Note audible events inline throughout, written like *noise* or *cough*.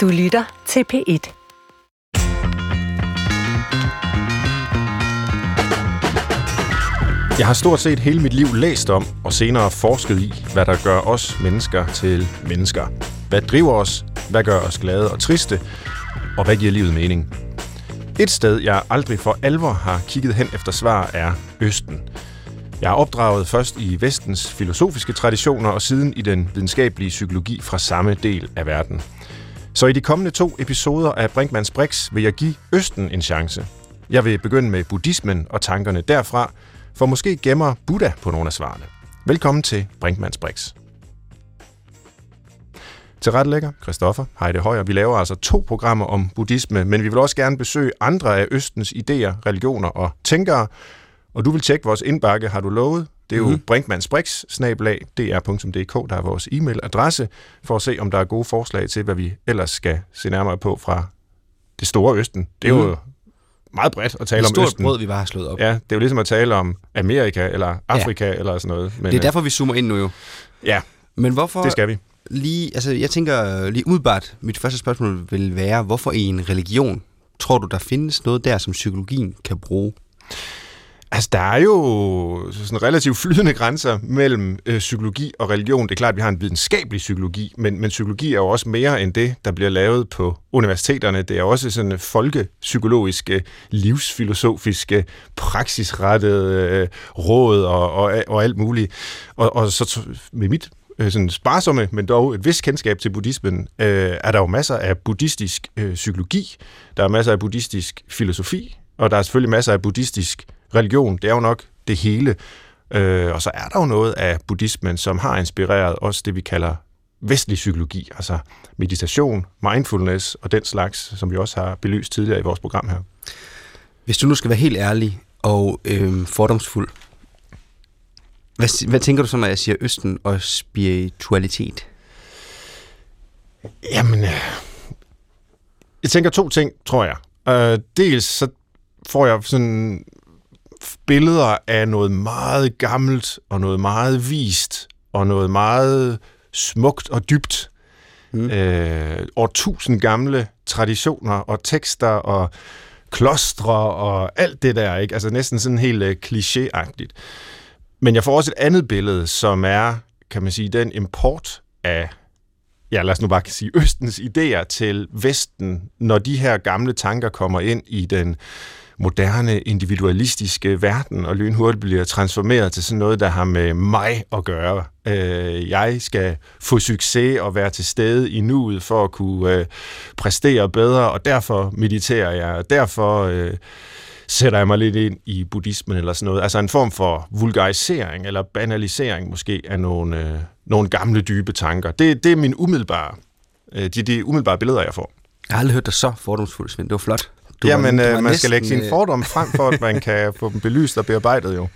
Du lytter til P1. Jeg har stort set hele mit liv læst om og senere forsket i, hvad der gør os mennesker til mennesker. Hvad driver os? Hvad gør os glade og triste? Og hvad giver livet mening? Et sted, jeg aldrig for alvor har kigget hen efter svar, er Østen. Jeg er opdraget først i vestens filosofiske traditioner og siden i den videnskabelige psykologi fra samme del af verden. Så i de kommende to episoder af Brinkmanns Brix vil jeg give Østen en chance. Jeg vil begynde med buddhismen og tankerne derfra, for måske gemmer Buddha på nogle af svarene. Velkommen til Brinkmanns Brix. Til rettelægger, Christoffer Heide Højer. Vi laver altså to programmer om buddhisme, men vi vil også gerne besøge andre af Østens idéer, religioner og tænkere. Og du vil tjekke vores indbakke, har du lovet. Det er jo mm-hmm. brinkmannsbrix, snablag, dr.dk, der er vores e-mailadresse, for at se, om der er gode forslag til, hvad vi ellers skal se nærmere på fra det store Østen. Det er mm. jo meget bredt at tale om stort Østen. brød, vi bare har slået op. Ja, det er jo ligesom at tale om Amerika eller Afrika ja. eller sådan noget. Men, Det er derfor, vi zoomer ind nu jo. øh, Ja, Men hvorfor det skal vi. lige, altså jeg tænker øh, lige umiddelbart, mit første spørgsmål vil være, hvorfor i en religion tror du, der findes noget der, som psykologien kan bruge? Altså, der er jo sådan relativt flydende grænser mellem øh, psykologi og religion. Det er klart, at vi har en videnskabelig psykologi, men, men psykologi er jo også mere end det, der bliver lavet på universiteterne. Det er også sådan folkepsykologiske, øh, livsfilosofiske, øh, praksisrettede øh, råd og, og, og alt muligt. Og, og så t- med mit øh, sådan sparsomme, men dog et vist kendskab til buddhismen, øh, er der jo masser af buddhistisk øh, psykologi, der er masser af buddhistisk filosofi, og der er selvfølgelig masser af buddhistisk religion. Det er jo nok det hele. Øh, og så er der jo noget af buddhismen, som har inspireret også det, vi kalder vestlig psykologi, altså meditation, mindfulness og den slags, som vi også har belyst tidligere i vores program her. Hvis du nu skal være helt ærlig og øh, fordomsfuld, hvad, hvad tænker du så, når jeg siger Østen og spiritualitet? Jamen, øh, jeg tænker to ting, tror jeg. Øh, dels så får jeg sådan billeder af noget meget gammelt, og noget meget vist, og noget meget smukt og dybt. Mm. Øh, årtusind gamle traditioner og tekster og klostre og alt det der, ikke? Altså næsten sådan helt øh, klichéagtigt. Men jeg får også et andet billede, som er, kan man sige, den import af ja, lad os nu bare sige, Østens idéer til Vesten, når de her gamle tanker kommer ind i den moderne, individualistiske verden, og lynhurtigt bliver transformeret til sådan noget, der har med mig at gøre. Øh, jeg skal få succes og være til stede i nuet for at kunne øh, præstere bedre, og derfor mediterer jeg, og derfor øh, sætter jeg mig lidt ind i buddhismen eller sådan noget. Altså en form for vulgarisering eller banalisering måske af nogle, øh, nogle gamle, dybe tanker. Det, det er min umiddelbare, øh, de, de umiddelbare billeder, jeg får. Jeg har aldrig hørt dig så fordomsfuldt, Svend. Det var flot. Du Jamen, du var øh, man skal næsten, lægge sine øh, fordomme frem for, at man *laughs* kan få dem belyst og bearbejdet jo.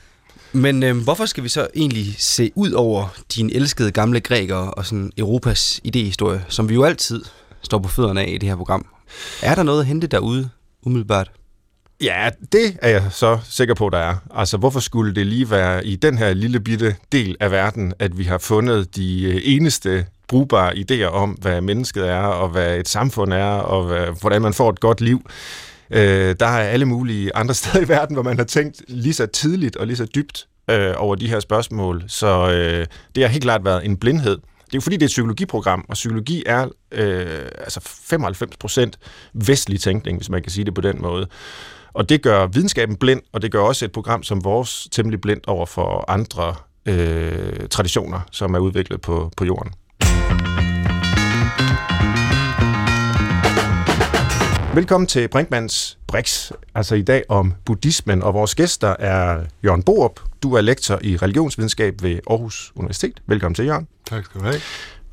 Men øh, hvorfor skal vi så egentlig se ud over dine elskede gamle grækere og sådan Europas idehistorie, som vi jo altid står på fødderne af i det her program? Er der noget at hente derude, umiddelbart? Ja, det er jeg så sikker på, der er. Altså, hvorfor skulle det lige være i den her lille bitte del af verden, at vi har fundet de øh, eneste brugbare idéer om, hvad mennesket er, og hvad et samfund er, og hvordan man får et godt liv. Øh, der er alle mulige andre *laughs* steder i verden, hvor man har tænkt lige så tidligt og lige så dybt øh, over de her spørgsmål. Så øh, det har helt klart været en blindhed. Det er jo fordi, det er et psykologiprogram, og psykologi er øh, altså 95% vestlig tænkning, hvis man kan sige det på den måde. Og det gør videnskaben blind, og det gør også et program som vores temmelig blindt over for andre øh, traditioner, som er udviklet på, på jorden. Velkommen til Brinkmanns Brix, altså i dag om buddhismen, og vores gæster er Jørgen Borup. Du er lektor i religionsvidenskab ved Aarhus Universitet. Velkommen til, Jørgen. Tak skal du have.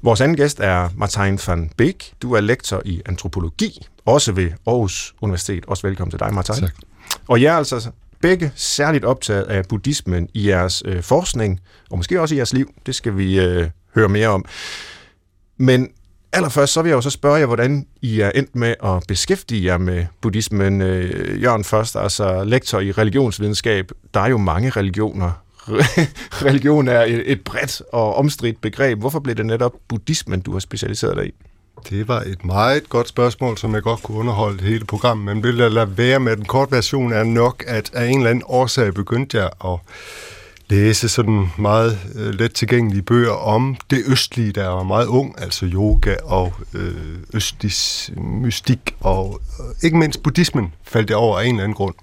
Vores anden gæst er Martijn van Beek. Du er lektor i antropologi, også ved Aarhus Universitet. Også velkommen til dig, Martijn. Tak. Og jeg er altså begge særligt optaget af buddhismen i jeres øh, forskning, og måske også i jeres liv. Det skal vi øh, høre mere om. Men allerførst, så vil jeg jo så spørge jer, hvordan I er endt med at beskæftige jer med buddhismen. Øh, Jørgen først, altså lektor i religionsvidenskab. Der er jo mange religioner. *laughs* Religion er et, et bredt og omstridt begreb. Hvorfor blev det netop buddhismen, du har specialiseret dig i? Det var et meget godt spørgsmål, som jeg godt kunne underholde hele programmet, men vil jeg lade være med den korte version er nok, at af en eller anden årsag begyndte jeg at læse sådan meget øh, let tilgængelige bøger om det østlige, der var meget ung, altså yoga og øh, østlig mystik og øh, ikke mindst buddhismen faldt jeg over af en eller anden grund.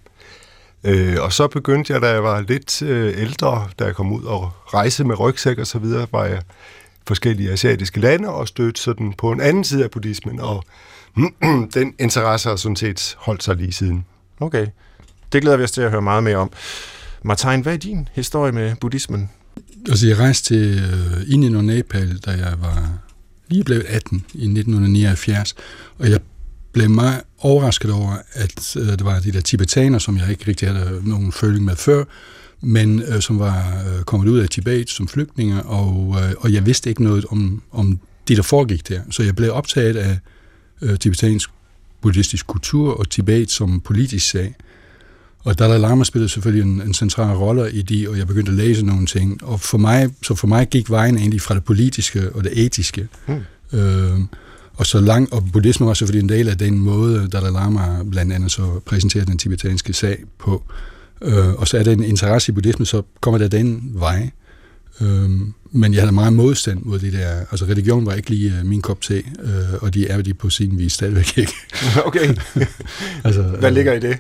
Øh, og så begyndte jeg, da jeg var lidt øh, ældre, da jeg kom ud og rejse med rygsæk og så videre, var jeg forskellige asiatiske lande og stødte sådan på en anden side af buddhismen, og *clears throat* den interesse har sådan set holdt sig lige siden. Okay. Det glæder vi os til at høre meget mere om. Martin, hvad er din historie med buddhismen? Altså, jeg rejste til øh, Indien og Nepal, da jeg var lige blevet 18 i 1979, og jeg blev meget overrasket over, at øh, det var de der tibetaner, som jeg ikke rigtig havde øh, nogen føling med før, men øh, som var øh, kommet ud af Tibet som flygtninge, og, øh, og jeg vidste ikke noget om, om det, der foregik der. Så jeg blev optaget af øh, tibetansk buddhistisk kultur og Tibet som politisk sag. Og Dalai Lama spillede selvfølgelig en, en central rolle i det, og jeg begyndte at læse nogle ting. Og for mig, så for mig gik vejen egentlig fra det politiske og det etiske. Hmm. Øh, og så lang, og buddhisme var selvfølgelig en del af den måde, Dalai Lama blandt andet så præsenterede den tibetanske sag på. Øh, og så er der en interesse i buddhisme, så kommer der den vej. Øh, men jeg havde meget modstand mod det der. Altså religion var ikke lige uh, min kop te, øh, og de er de på sin vis stadigvæk ikke. *laughs* okay. *laughs* altså, Hvad ligger i det?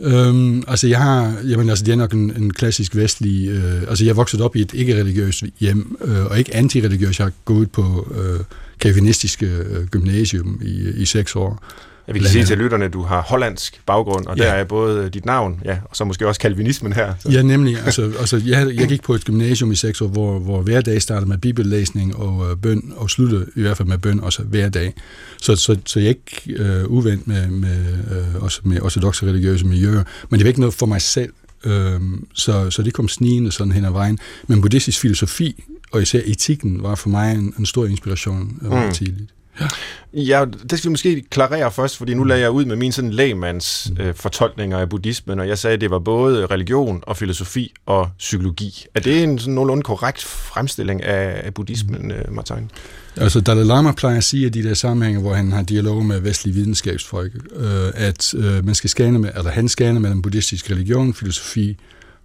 Øhm, altså jeg har, jamen altså det er nok en, en klassisk vestlig, øh, altså jeg er vokset op i et ikke-religiøst hjem, øh, og ikke antireligiøst, jeg har gået på øh, kalvinistiske øh, gymnasium i, i seks år. Ja, vi kan sige til lytterne, at du har hollandsk baggrund, og ja. der er både dit navn, ja, og så måske også kalvinismen her. Så. Ja, nemlig. Altså, altså, jeg, jeg gik på et gymnasium i seks år, hvor, hvor hver dag startede med bibellæsning og øh, bøn, og sluttede i hvert fald med bøn også hver dag. Så, så, så jeg er ikke øh, uvendt med, med, øh, også med ortodoxe religiøse miljøer, men det var ikke noget for mig selv. Øh, så, så det kom snigende sådan hen ad vejen. Men buddhistisk filosofi, og især etikken, var for mig en, en stor inspiration øh, mm. tidligt. Ja. ja, det skal vi måske klarere først, fordi nu lagde jeg ud med min sådan lægmands øh, fortolkninger af buddhismen, og jeg sagde, at det var både religion og filosofi og psykologi. Er det en sådan nogenlunde korrekt fremstilling af, af buddhismen, øh, Martin? Altså Dalai Lama plejer at sige, at de der sammenhænge, hvor han har dialog med vestlige videnskabsfolk, øh, at øh, man skal skane med, eller han scanner mellem buddhistisk religion, filosofi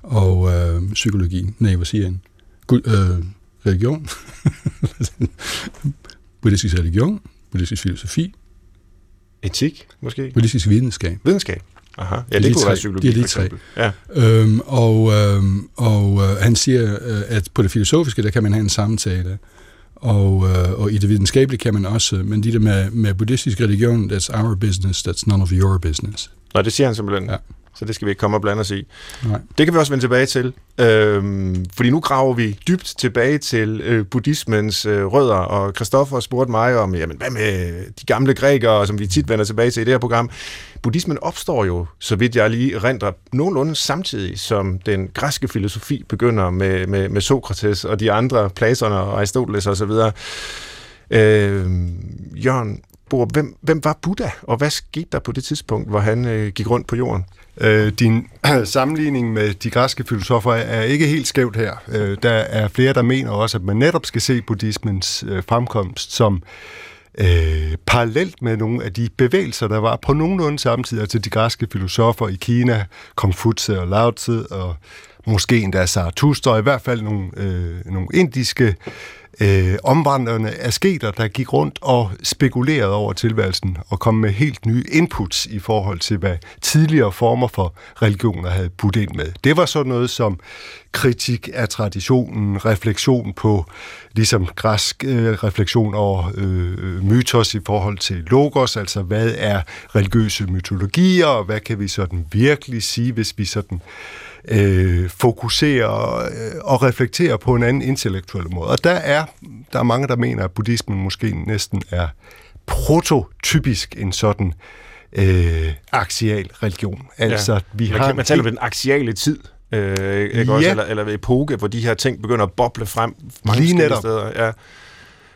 og øh, psykologi. Nej, hvad siger han? Gud, øh, religion? *laughs* buddhistisk religion, buddhistisk filosofi. Etik, måske? Buddhistisk videnskab. Videnskab. Aha. Ja, det, det kunne tre. være psykologi, det er de tre. Ja. Øhm, og øhm, og øh, han siger, øh, at på det filosofiske, der kan man have en samtale, og, øh, og i det videnskabelige kan man også, men de der med, med buddhistisk religion, that's our business, that's none of your business. Nej, det siger han simpelthen. Ja så det skal vi ikke komme og blande os i. Nej. Det kan vi også vende tilbage til, øhm, fordi nu graver vi dybt tilbage til øh, buddhismens øh, rødder, og Christoffer spurgte mig om, jamen hvad med de gamle grækere, som vi tit vender tilbage til i det her program. Buddhismen opstår jo, så vidt jeg lige renter, nogenlunde samtidig som den græske filosofi begynder med, med, med Sokrates og de andre, Platon og Aristoteles osv. Øh, Jørgen, Borup, hvem, hvem var Buddha, og hvad skete der på det tidspunkt, hvor han øh, gik rundt på jorden? Øh, din *clears throat* sammenligning med de græske filosofer er ikke helt skævt her. Øh, der er flere, der mener også, at man netop skal se buddhismens øh, fremkomst som øh, parallelt med nogle af de bevægelser, der var på nogenlunde samtidig, altså de græske filosofer i Kina, Konfutse og Lao Tzu, og måske endda Zarathustra, og i hvert fald nogle, øh, nogle indiske øh, omvandrende asketer, der gik rundt og spekulerede over tilværelsen og kom med helt nye inputs i forhold til, hvad tidligere former for religioner havde budt ind med. Det var sådan noget som kritik af traditionen, refleksion på, ligesom græsk øh, refleksion over øh, mytos i forhold til logos, altså hvad er religiøse mytologier, og hvad kan vi sådan virkelig sige, hvis vi sådan øh, fokuserer øh, og reflekterer på en anden intellektuel måde. Og der er, der er mange, der mener, at buddhismen måske næsten er prototypisk en sådan øh, aksial religion. Altså, ja. vi man, har man taler om den aksiale tid, øh, ikke ja. også? Eller, eller epoke, hvor de her ting begynder at boble frem mange Lige netop. steder. Ja.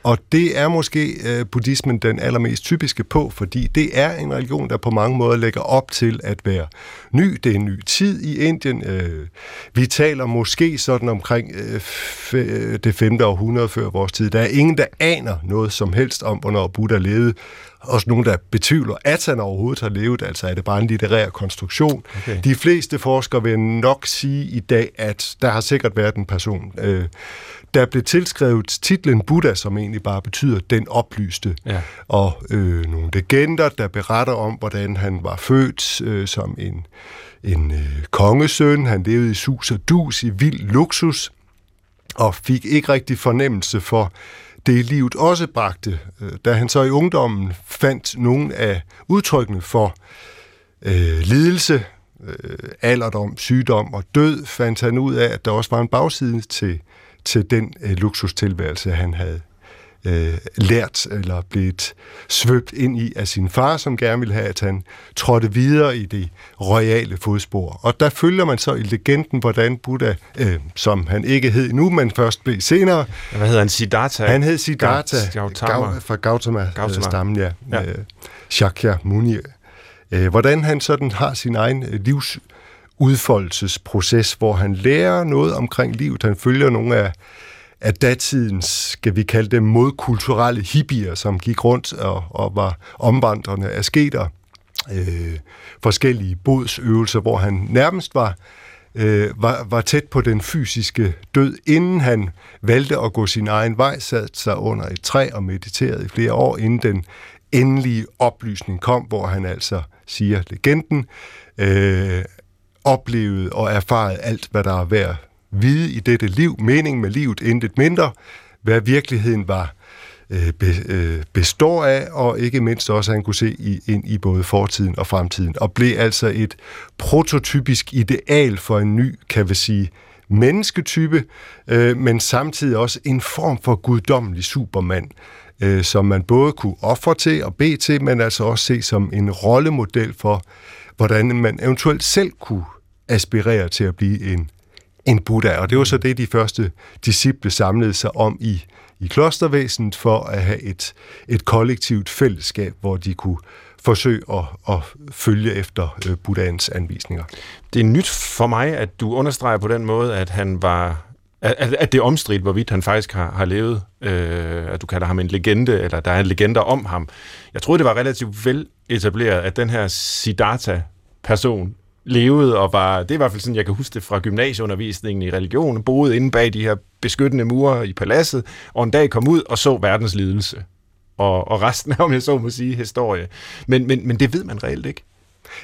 Og det er måske øh, buddhismen den allermest typiske på, fordi det er en religion, der på mange måder lægger op til at være ny. Det er en ny tid i Indien. Øh, vi taler måske sådan omkring øh, det 5. århundrede før vores tid. Der er ingen, der aner noget som helst om, hvornår Buddha levede. Også nogen, der betvivler, at han overhovedet har levet, altså er det bare en litterær konstruktion. Okay. De fleste forskere vil nok sige i dag, at der har sikkert været en person. Øh, der blev tilskrevet titlen Buddha, som egentlig bare betyder den oplyste. Ja. Og øh, nogle legender, der beretter om, hvordan han var født øh, som en, en øh, kongesøn. Han levede i sus og dus, i vild luksus, og fik ikke rigtig fornemmelse for det livet også bragte. Øh, da han så i ungdommen fandt nogle af udtrykkene for øh, lidelse, øh, alderdom, sygdom og død, fandt han ud af, at der også var en bagside til til den øh, luksustilværelse, han havde øh, lært eller blevet svøbt ind i af sin far, som gerne ville have, at han trådte videre i det royale fodspor. Og der følger man så i legenden, hvordan Buddha, øh, som han ikke hed nu, men først blev senere. Hvad hedder han? Siddhartha? Han hed Siddhartha Gautama. fra Gautama-stammen, ja. ja. Øh, Shakya Muni. Øh, hvordan han sådan har sin egen øh, livs udfoldelsesproces, hvor han lærer noget omkring livet. Han følger nogle af, af datidens, skal vi kalde dem, modkulturelle hippier, som gik rundt og, og var omvandrende asketer. Øh, forskellige bodsøvelser, hvor han nærmest var, øh, var, var tæt på den fysiske død, inden han valgte at gå sin egen vej, satte sig under et træ og mediterede i flere år, inden den endelige oplysning kom, hvor han altså, siger legenden, øh, oplevet og erfaret alt, hvad der er værd vide i dette liv, mening med livet, intet mindre, hvad virkeligheden var øh, øh, består af, og ikke mindst også, at han kunne se i, ind i både fortiden og fremtiden, og blev altså et prototypisk ideal for en ny, kan vi sige, mennesketype, øh, men samtidig også en form for guddommelig supermand, øh, som man både kunne ofre til og bede til, men altså også se som en rollemodel for, hvordan man eventuelt selv kunne aspirere til at blive en, en Buddha. Og det var så det, de første disciple samlede sig om i, i klostervæsenet for at have et, et kollektivt fællesskab, hvor de kunne forsøge at, at følge efter øh, Buddhaens anvisninger. Det er nyt for mig, at du understreger på den måde, at han var at, at det er omstridt, hvorvidt han faktisk har, har levet, øh, at du kalder ham en legende, eller der er en legende om ham. Jeg troede, det var relativt vel etableret, at den her Siddhartha-person levede og var, det er i hvert fald sådan, jeg kan huske det fra gymnasieundervisningen i religion, boede inde bag de her beskyttende mure i paladset, og en dag kom ud og så verdens lidelse. Og, og resten af, om jeg så må sige, historie. Men, men, men det ved man reelt ikke.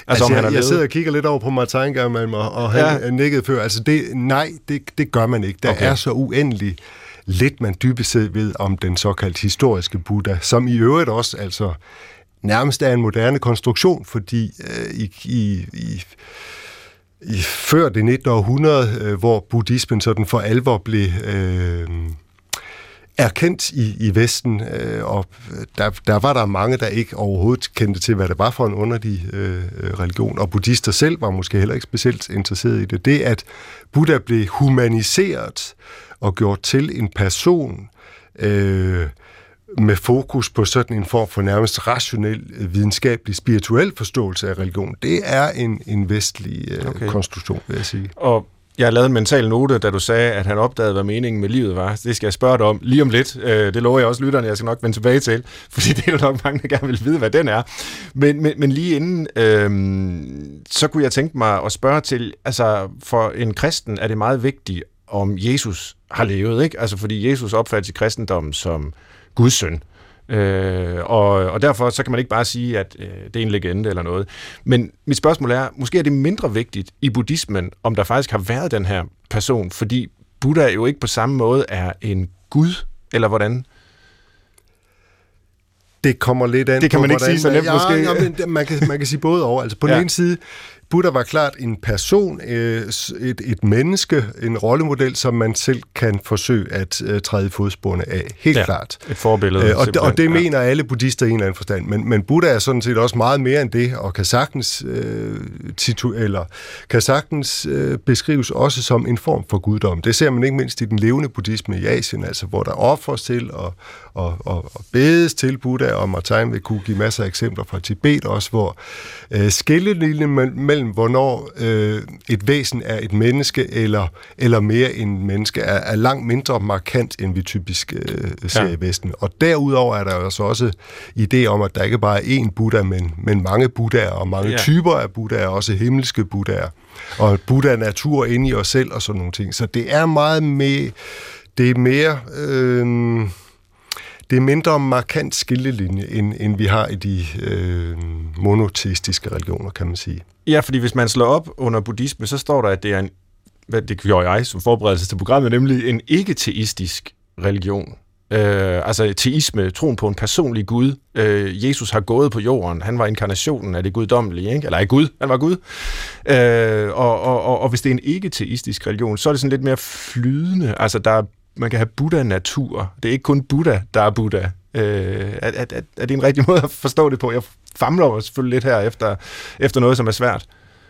Altså, altså jeg, jeg sidder og kigger lidt over på Martin Germann, og, og han ja. nikket før. Altså, det, nej, det, det gør man ikke. Der okay. er så uendelig lidt, man dybest set ved om den såkaldt historiske Buddha, som i øvrigt også altså nærmest er en moderne konstruktion, fordi øh, i, i, i i før det 19. århundrede, øh, hvor buddhismen sådan for alvor blev øh, erkendt i, i Vesten, øh, og der, der var der mange, der ikke overhovedet kendte til, hvad det var for en underlig øh, religion, og buddhister selv var måske heller ikke specielt interesseret i det. Det, at Buddha blev humaniseret og gjort til en person, øh, med fokus på sådan en form for nærmest rationel, øh, videnskabelig, spirituel forståelse af religion. Det er en, en vestlig øh, okay. konstruktion, vil jeg sige. Og jeg har lavet en mental note, da du sagde, at han opdagede, hvad meningen med livet var. Det skal jeg spørge dig om lige om lidt. Øh, det lover jeg også lytterne, jeg skal nok vende tilbage til, *laughs* fordi det er jo nok mange, der gerne vil vide, hvad den er. Men, men, men lige inden, øh, så kunne jeg tænke mig at spørge til, altså for en kristen er det meget vigtigt, om Jesus har levet, ikke? Altså fordi Jesus opfattes i kristendommen som Guds søn. Øh, og, og derfor så kan man ikke bare sige, at øh, det er en legende eller noget. Men mit spørgsmål er, måske er det mindre vigtigt i buddhismen, om der faktisk har været den her person, fordi Buddha jo ikke på samme måde er en gud, eller hvordan? Det kommer lidt an Det kan man på, ikke sige så nemt ja, måske. Ja, men man, kan, man kan sige både over. Altså på ja. den ene side, Buddha var klart en person, øh, et, et menneske, en rollemodel, som man selv kan forsøge at uh, træde fodsporene af. Helt ja, klart. Et forbillede. Øh, og, det, og det ja. mener alle buddhister i en eller anden forstand. Men, men Buddha er sådan set også meget mere end det, og kan sagtens, øh, titu, eller kan sagtens øh, beskrives også som en form for guddom. Det ser man ikke mindst i den levende buddhisme i Asien, altså hvor der offres til og, og, og, og bedes til Buddha, og Martin vil kunne give masser af eksempler fra Tibet også, hvor øh, skillelinjen mellem, hvornår øh, et væsen er et menneske eller, eller mere end menneske, er, er langt mindre markant, end vi typisk øh, ser ja. i Vesten. Og derudover er der altså også idé om, at der ikke bare er én Buddha, men, men mange Buddhaer, og mange ja. typer af Buddhaer, også himmelske Buddhaer. Og Buddha er natur inde i os selv og sådan nogle ting. Så det er meget med... Det er mere... Øh, det er mindre markant skillelinje, end, end vi har i de øh, monoteistiske religioner, kan man sige. Ja, fordi hvis man slår op under buddhisme, så står der, at det er en, hvad det gjorde jeg som forberedelse til programmet, nemlig en ikke-teistisk religion. Øh, altså teisme, troen på en personlig Gud. Øh, Jesus har gået på jorden. Han var inkarnationen af det guddommelige, ikke? eller af Gud. Han var Gud. Øh, og, og, og, og hvis det er en ikke-teistisk religion, så er det sådan lidt mere flydende. Altså der er, man kan have Buddha-natur. Det er ikke kun Buddha, der er Buddha. Øh, er, er, er, det en rigtig *laughs* måde at forstå det på? Jeg famler selvfølgelig lidt her efter, efter noget, som er svært.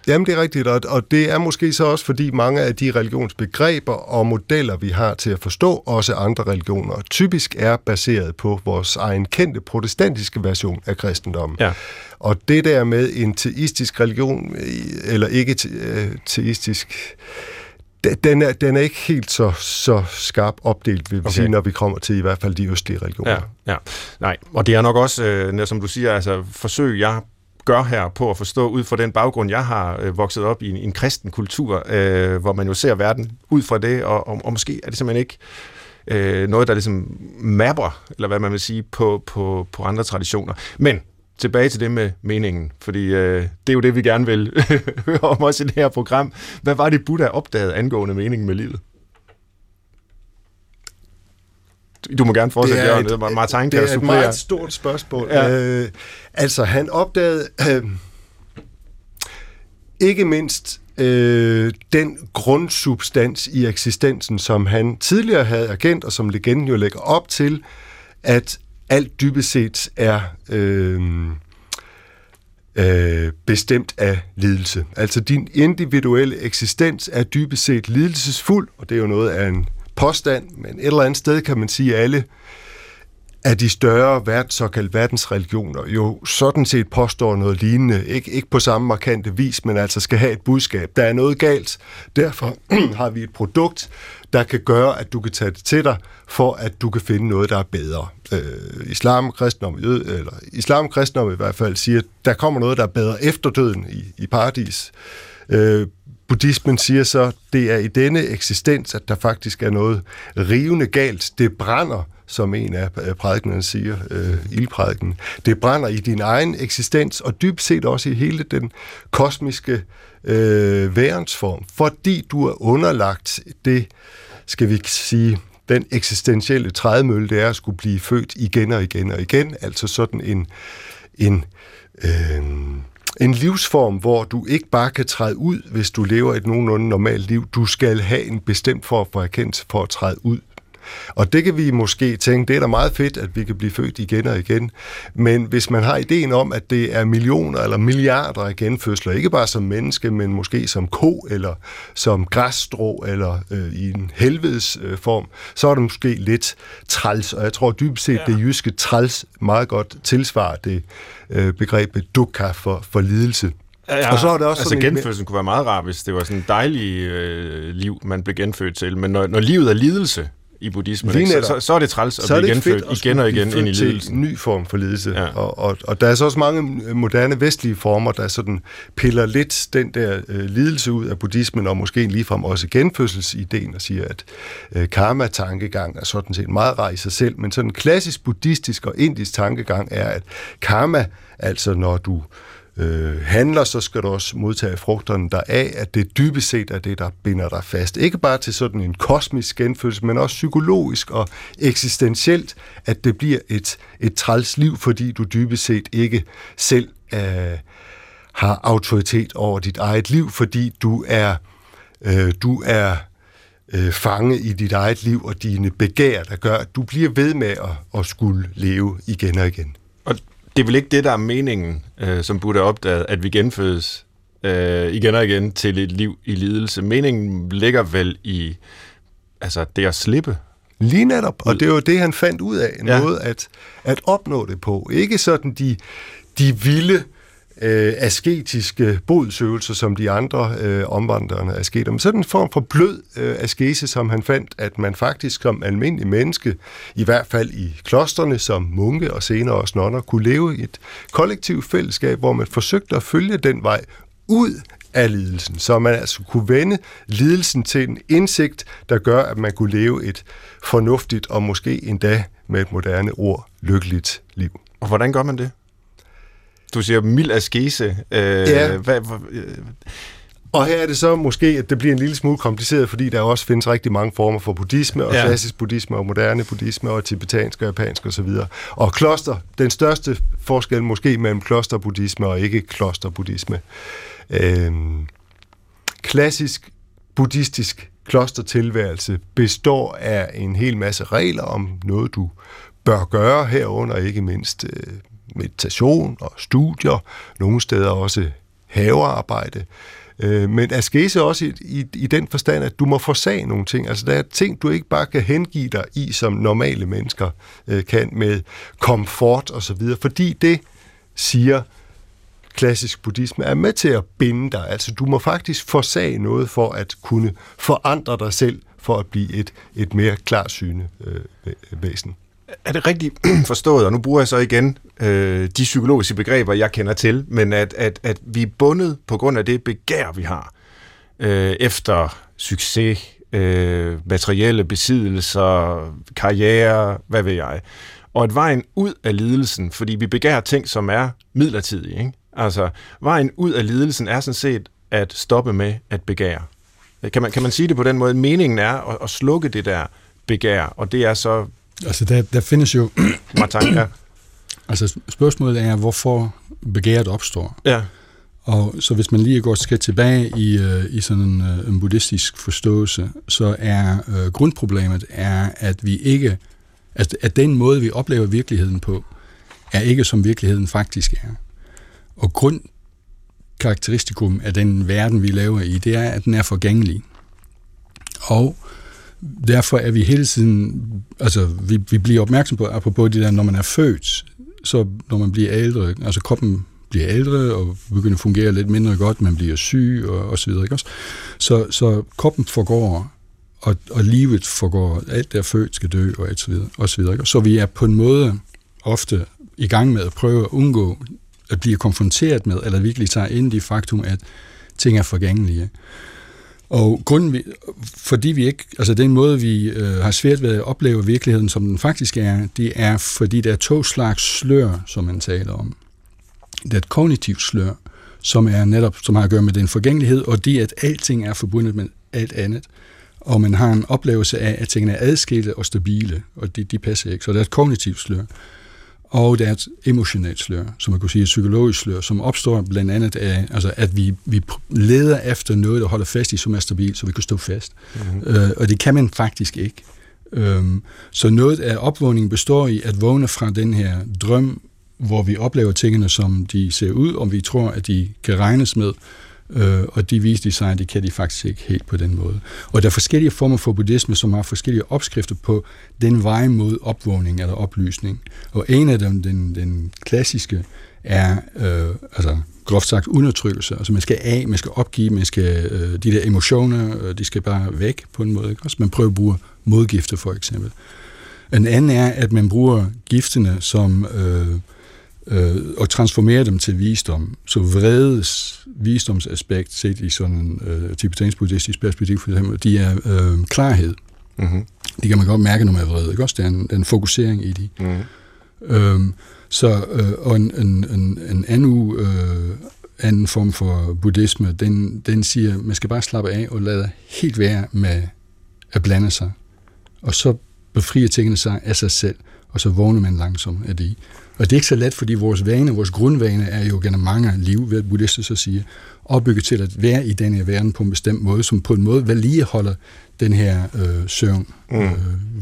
Jamen, det er rigtigt, og det er måske så også, fordi mange af de religionsbegreber og modeller, vi har til at forstå også andre religioner, typisk er baseret på vores egen kendte protestantiske version af kristendommen. Ja. Og det der med en teistisk religion, eller ikke øh, teistisk, den er, den er ikke helt så, så skarp opdelt, vil vi okay. sige, når vi kommer til i hvert fald de østlige religioner. Ja, ja. Nej, og det er nok også, øh, som du siger, altså forsøg, jeg gør her på at forstå ud fra den baggrund, jeg har øh, vokset op i en, en kristen kultur, øh, hvor man jo ser verden ud fra det, og, og, og måske er det simpelthen ikke øh, noget, der ligesom mapper, eller hvad man vil sige, på, på, på andre traditioner. Men tilbage til det med meningen, fordi øh, det er jo det, vi gerne vil *laughs* høre om også i det her program. Hvad var det, Buddha opdagede angående meningen med livet? Du må gerne fortsætte, det er et, Jørgen. Martin kan Det er et meget stort spørgsmål. Ja. Øh, altså, han opdagede øh, ikke mindst øh, den grundsubstans i eksistensen, som han tidligere havde erkendt, og som legenden jo lægger op til, at alt dybest set er øh, øh, bestemt af lidelse. Altså din individuelle eksistens er dybest set lidelsesfuld, og det er jo noget af en påstand, men et eller andet sted kan man sige, at alle af de større verdens, såkaldt verdensreligioner jo sådan set påstår noget lignende. Ikke, ikke på samme markante vis, men altså skal have et budskab. Der er noget galt. Derfor *clears throat* har vi et produkt, der kan gøre, at du kan tage det til dig, for at du kan finde noget, der er bedre. Øh, islam, kristendom, eller islam, kristendom i hvert fald siger, at der kommer noget, der er bedre efter døden i, i paradis. Øh, buddhismen siger så, det er i denne eksistens, at der faktisk er noget rivende galt. Det brænder, som en af øh, prædiknerne siger, øh, ildprædiken. Det brænder i din egen eksistens, og dybt set også i hele den kosmiske øh, værensform, fordi du er underlagt det, skal vi sige, den eksistentielle trædemølle, det er at skulle blive født igen og igen og igen, altså sådan en, en øh, en livsform, hvor du ikke bare kan træde ud, hvis du lever et nogenlunde normalt liv. Du skal have en bestemt form for erkendelse for at træde ud. Og det kan vi måske tænke, det er da meget fedt, at vi kan blive født igen og igen. Men hvis man har ideen om, at det er millioner eller milliarder af genfødsler, ikke bare som menneske, men måske som ko eller som græsstrå eller øh, i en helvedes øh, form, så er det måske lidt træls. Og jeg tror dybest set, ja. det jyske træls meget godt tilsvarer det øh, begrebet dukkha for, for lidelse. Ja. Og så er det også altså sådan genfødslen kunne være meget rar, hvis det var sådan et dejligt øh, liv, man blev genfødt til. Men når, når livet er lidelse, i buddhismen, så, så, så er det træls at så blive genfødt igen og igen ind i lidelsen. en ny form for lidelse. Ja. Og, og, og der er så også mange moderne vestlige former, der sådan piller lidt den der øh, lidelse ud af buddhismen, og måske ligefrem også genfødselsideen, og siger, at øh, karma-tankegang er sådan set meget rar i sig selv, men sådan en klassisk buddhistisk og indisk tankegang er, at karma, altså når du øh, øh, handler, så skal du også modtage frugterne deraf, at det dybest set er det, der binder dig fast. Ikke bare til sådan en kosmisk genfødsel, men også psykologisk og eksistentielt, at det bliver et, et træls liv, fordi du dybest set ikke selv øh, har autoritet over dit eget liv, fordi du er, øh, du er øh, fange i dit eget liv og dine begær, der gør, at du bliver ved med at, at skulle leve igen og igen. Det er vel ikke det, der er meningen, øh, som burde opdaget, at vi genfødes øh, igen og igen til et liv i lidelse. Meningen ligger vel i altså det at slippe Lige netop, og det er jo det, han fandt ud af, en ja. måde at, at opnå det på. Ikke sådan de, de vilde øh, asketiske bodsøvelser, som de andre øh, omvandrende asketer, men sådan en form for blød øh, askese, som han fandt, at man faktisk som almindelig menneske, i hvert fald i klosterne som munke og senere også nonner, kunne leve i et kollektivt fællesskab, hvor man forsøgte at følge den vej ud af lidelsen, så man altså kunne vende lidelsen til en indsigt, der gør, at man kunne leve et fornuftigt og måske endda med et moderne ord, lykkeligt liv. Og hvordan gør man det? Du siger mild askese. Øh, Ja. Hvad, hvad, øh, Og her er det så måske, at det bliver en lille smule kompliceret, fordi der også findes rigtig mange former for buddhisme, og Ja. klassisk buddhisme, og moderne buddhisme, og tibetansk og japansk osv. Og kloster, den største forskel måske mellem klosterbuddhisme og ikke klosterbuddhisme. Øhm, klassisk buddhistisk klostertilværelse består af en hel masse regler om noget, du bør gøre herunder, ikke mindst øh, meditation og studier, nogle steder også havearbejde. Øh, men askese også i, i, i den forstand, at du må forsage nogle ting. Altså der er ting, du ikke bare kan hengive dig i, som normale mennesker øh, kan med komfort og så videre, fordi det siger klassisk buddhisme er med til at binde dig. Altså du må faktisk forsage noget for at kunne forandre dig selv for at blive et, et mere klarsynet øh, væsen er det rigtigt *clears throat* forstået, og nu bruger jeg så igen øh, de psykologiske begreber, jeg kender til, men at, at, at vi er bundet på grund af det begær, vi har, øh, efter succes, øh, materielle besiddelser, karriere, hvad ved jeg. Og at vejen ud af lidelsen, fordi vi begærer ting, som er midlertidige, ikke? altså vejen ud af lidelsen er sådan set at stoppe med at begære. Kan man, kan man sige det på den måde? Meningen er at, at slukke det der begær, og det er så Altså, der, der findes jo... Martin, ja. *clears throat* Altså, spørgsmålet er, hvorfor begæret opstår. ja. Og så hvis man lige går et skridt tilbage i, øh, i sådan en, øh, en buddhistisk forståelse, så er øh, grundproblemet er, at vi ikke, at, at den måde, vi oplever virkeligheden på, er ikke som virkeligheden faktisk er. Og grundkarakteristikum af den verden, vi lever i, det er, at den er forgængelig. Og derfor er vi hele tiden, altså vi, vi bliver opmærksom på, apropos det der, når man er født, så når man bliver ældre, altså kroppen bliver ældre og begynder at fungere lidt mindre godt, man bliver syg og, og så videre, ikke også? Så, så kroppen forgår, og, og livet forgår, alt der er født skal dø og, et så videre, og så videre, ikke? Så vi er på en måde ofte i gang med at prøve at undgå at blive konfronteret med, eller virkelig tager ind i faktum, at ting er forgængelige. Og grunden, vi, fordi vi ikke, altså den måde, vi øh, har svært ved at opleve virkeligheden, som den faktisk er, det er, fordi der er to slags slør, som man taler om. Det er et kognitivt slør, som er netop, som har at gøre med den forgængelighed, og det, at alting er forbundet med alt andet. Og man har en oplevelse af, at tingene er adskilte og stabile, og de, de passer ikke. Så der er et kognitivt slør. Og der er et emotionelt slør, som man kunne sige et psykologisk slør, som opstår blandt andet af, altså at vi, vi leder efter noget, der holder fast i, som er stabilt, så vi kan stå fast. Mm-hmm. Øh, og det kan man faktisk ikke. Øhm, så noget af opvågningen består i at vågne fra den her drøm, hvor vi oplever tingene, som de ser ud, og vi tror, at de kan regnes med, øh, og de viste design at det kan de faktisk ikke helt på den måde. Og der er forskellige former for buddhisme, som har forskellige opskrifter på den vej mod opvågning eller oplysning. Og en af dem, den, den klassiske, er øh, altså groft sagt undertrykkelse. Altså man skal af, man skal opgive, man skal, øh, de der emotioner, øh, de skal bare væk på en måde. Ikke? Også man prøver at bruge modgifter for eksempel. En anden er, at man bruger giftene som øh, øh, og transformerer dem til visdom. Så vredes visdomsaspekt, set i sådan en øh, tibetansk buddhistisk perspektiv for eksempel, de er øh, klarhed. Mm-hmm. Det kan man godt mærke, når man er vred. Ikke? Også der er en, en fokusering i de. Mm. Øhm, så, øh, og en, en, en, en anden, øh, anden form for buddhisme, den, den siger, at man skal bare slappe af og lade helt være med at blande sig. Og så befrier tingene sig af sig selv, og så vågner man langsomt af det. Og det er ikke så let, fordi vores vane, vores grundvane er jo gennem mange liv, hvad buddhister så siger, opbygget til at være i den her verden på en bestemt måde, som på en måde vedligeholder den her øh, søvn, mm. øh,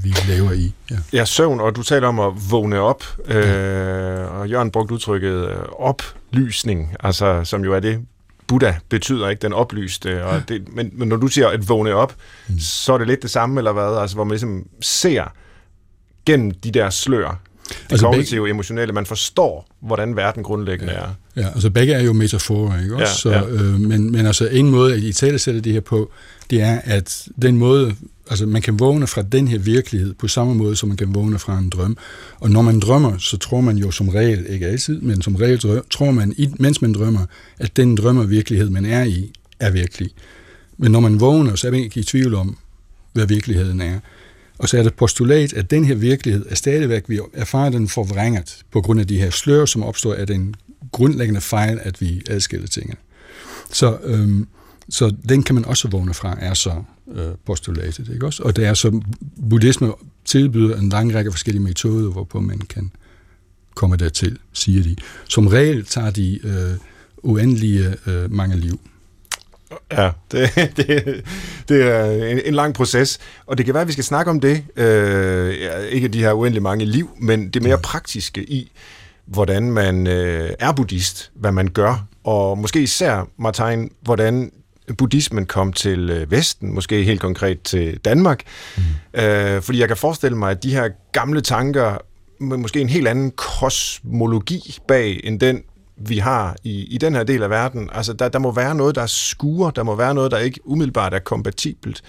vi lever i. Ja. Ja, søvn, og du taler om at vågne op, øh, og Jørgen brugte udtrykket øh, oplysning, altså, som jo er det, Buddha betyder ikke den oplyste, og det, men, men når du siger at vågne op, mm. så er det lidt det samme, eller hvad? Altså, hvor man ligesom ser gennem de der slør, det altså kognitive, begge... emotionelle, man forstår, hvordan verden grundlæggende ja. er. Ja, altså begge er jo metaforer, ikke også? Ja, ja. Så, øh, men, men altså en måde, at I tale sætter det her på, det er, at den måde, altså man kan vågne fra den her virkelighed på samme måde, som man kan vågne fra en drøm. Og når man drømmer, så tror man jo som regel, ikke altid, men som regel tror man, mens man drømmer, at den drømmervirkelighed, man er i, er virkelig. Men når man vågner, så er man ikke i tvivl om, hvad virkeligheden er. Og så er det postulat, at den her virkelighed er stadigvæk, vi erfarer den forvrænget på grund af de her slør, som opstår af den grundlæggende fejl, at vi adskiller tingene. Så, øhm, så den kan man også vågne fra, er så øh, postulatet. Ikke også? Og det er så, buddhisme tilbyder en lang række forskellige metoder, hvorpå man kan komme dertil, siger de. Som regel tager de øh, uendelige øh, mange liv. Ja, det, *laughs* det, det er en, en lang proces, og det kan være, at vi skal snakke om det. Øh, ikke de her uendelig mange liv, men det mere praktiske i, hvordan man øh, er buddhist, hvad man gør, og måske især, Martin, hvordan buddhismen kom til øh, Vesten, måske helt konkret til Danmark. Mm. Øh, fordi jeg kan forestille mig, at de her gamle tanker, med måske en helt anden kosmologi bag, end den, vi har i, i den her del af verden. Altså, der, der må være noget, der er skuer, der må være noget, der ikke umiddelbart er kompatibelt.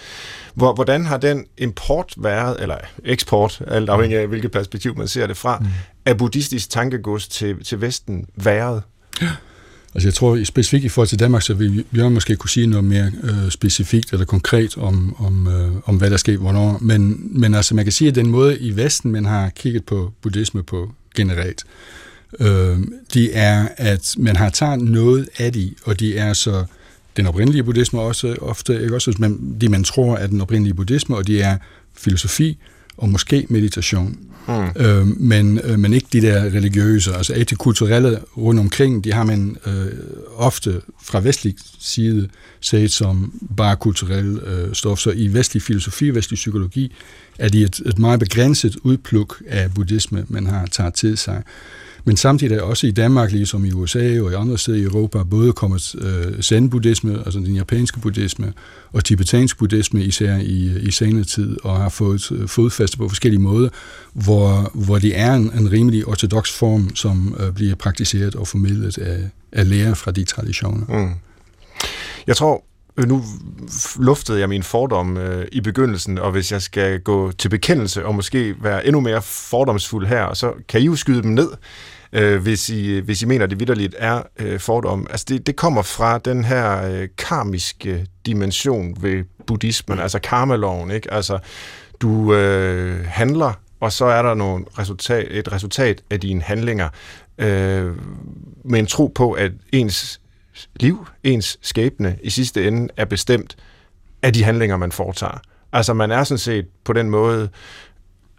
Hvor, hvordan har den import været, eller eksport, alt afhængig af hvilket perspektiv man ser det fra, mm. af buddhistisk tankegods til, til Vesten været? Ja. Altså jeg tror specifikt i forhold til Danmark, så vil Bjørn måske kunne sige noget mere øh, specifikt eller konkret om, om, øh, om hvad der sker hvornår. Men, men altså man kan sige, at den måde i Vesten, man har kigget på buddhisme på generelt, øh, det er, at man har taget noget af det, og de er så den oprindelige buddhisme også ofte, ikke også, men de man tror er den oprindelige buddhisme, og de er filosofi og måske meditation. Mm. Øh, men, øh, men ikke de der religiøse, altså de kulturelle rundt omkring, de har man øh, ofte fra vestlig side set som bare kulturelle øh, stof. Så i vestlig filosofi, vestlig psykologi, er de et, et meget begrænset udpluk af buddhisme, man har taget til sig. Men samtidig er også i Danmark, ligesom i USA og i andre steder i Europa, både kommet øh, zen-buddhisme, altså den japanske buddhisme, og tibetansk buddhisme især i, i senere tid, og har fået øh, fodfæste på forskellige måder, hvor, hvor det er en, en rimelig ortodox form, som øh, bliver praktiseret og formidlet af, af lærer fra de traditioner. Mm. Jeg tror, øh, nu luftede jeg min fordom øh, i begyndelsen, og hvis jeg skal gå til bekendelse og måske være endnu mere fordomsfuld her, så kan I jo skyde dem ned øh, hvis, I, hvis I mener, det vidderligt er øh, fordom. Altså det, det kommer fra den her øh, karmiske dimension ved buddhismen, altså karmaloven, ikke? Altså, du øh, handler, og så er der nogle resultat, et resultat af dine handlinger, øh, med en tro på, at ens liv, ens skæbne i sidste ende er bestemt af de handlinger, man foretager. Altså man er sådan set på den måde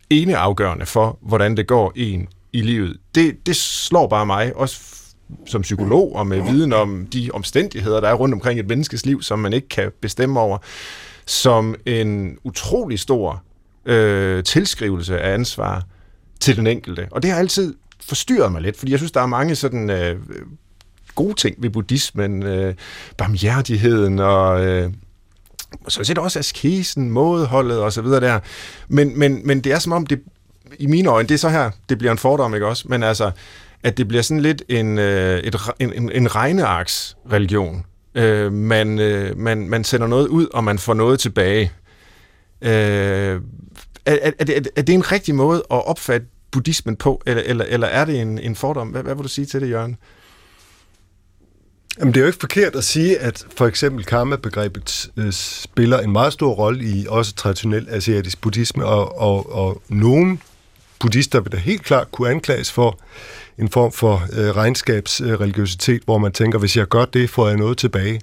eneafgørende for, hvordan det går en i livet. Det, det slår bare mig, også som psykolog og med viden om de omstændigheder, der er rundt omkring et menneskes liv, som man ikke kan bestemme over, som en utrolig stor øh, tilskrivelse af ansvar til den enkelte. Og det har altid forstyrret mig lidt, fordi jeg synes, der er mange sådan øh, gode ting ved buddhismen, øh, barmhjertigheden og... Øh, så set også askesen, mådeholdet og så videre der. Men, men, men det er som om, det i mine øjne, det er så her, det bliver en fordom, ikke også? Men altså, at det bliver sådan lidt en, øh, et, en, en regnearks-religion. Øh, man, øh, man, man sender noget ud, og man får noget tilbage. Øh, er, er, er, det, er det en rigtig måde at opfatte buddhismen på, eller, eller, eller er det en, en fordom? Hvad, hvad vil du sige til det, Jørgen? Jamen, det er jo ikke forkert at sige, at for eksempel karma-begrebet øh, spiller en meget stor rolle i også traditionel asiatisk buddhisme, og, og, og nogen buddhister vil da helt klart kunne anklages for en form for øh, regnskabsreligiøsitet, hvor man tænker, hvis jeg gør det, får jeg noget tilbage.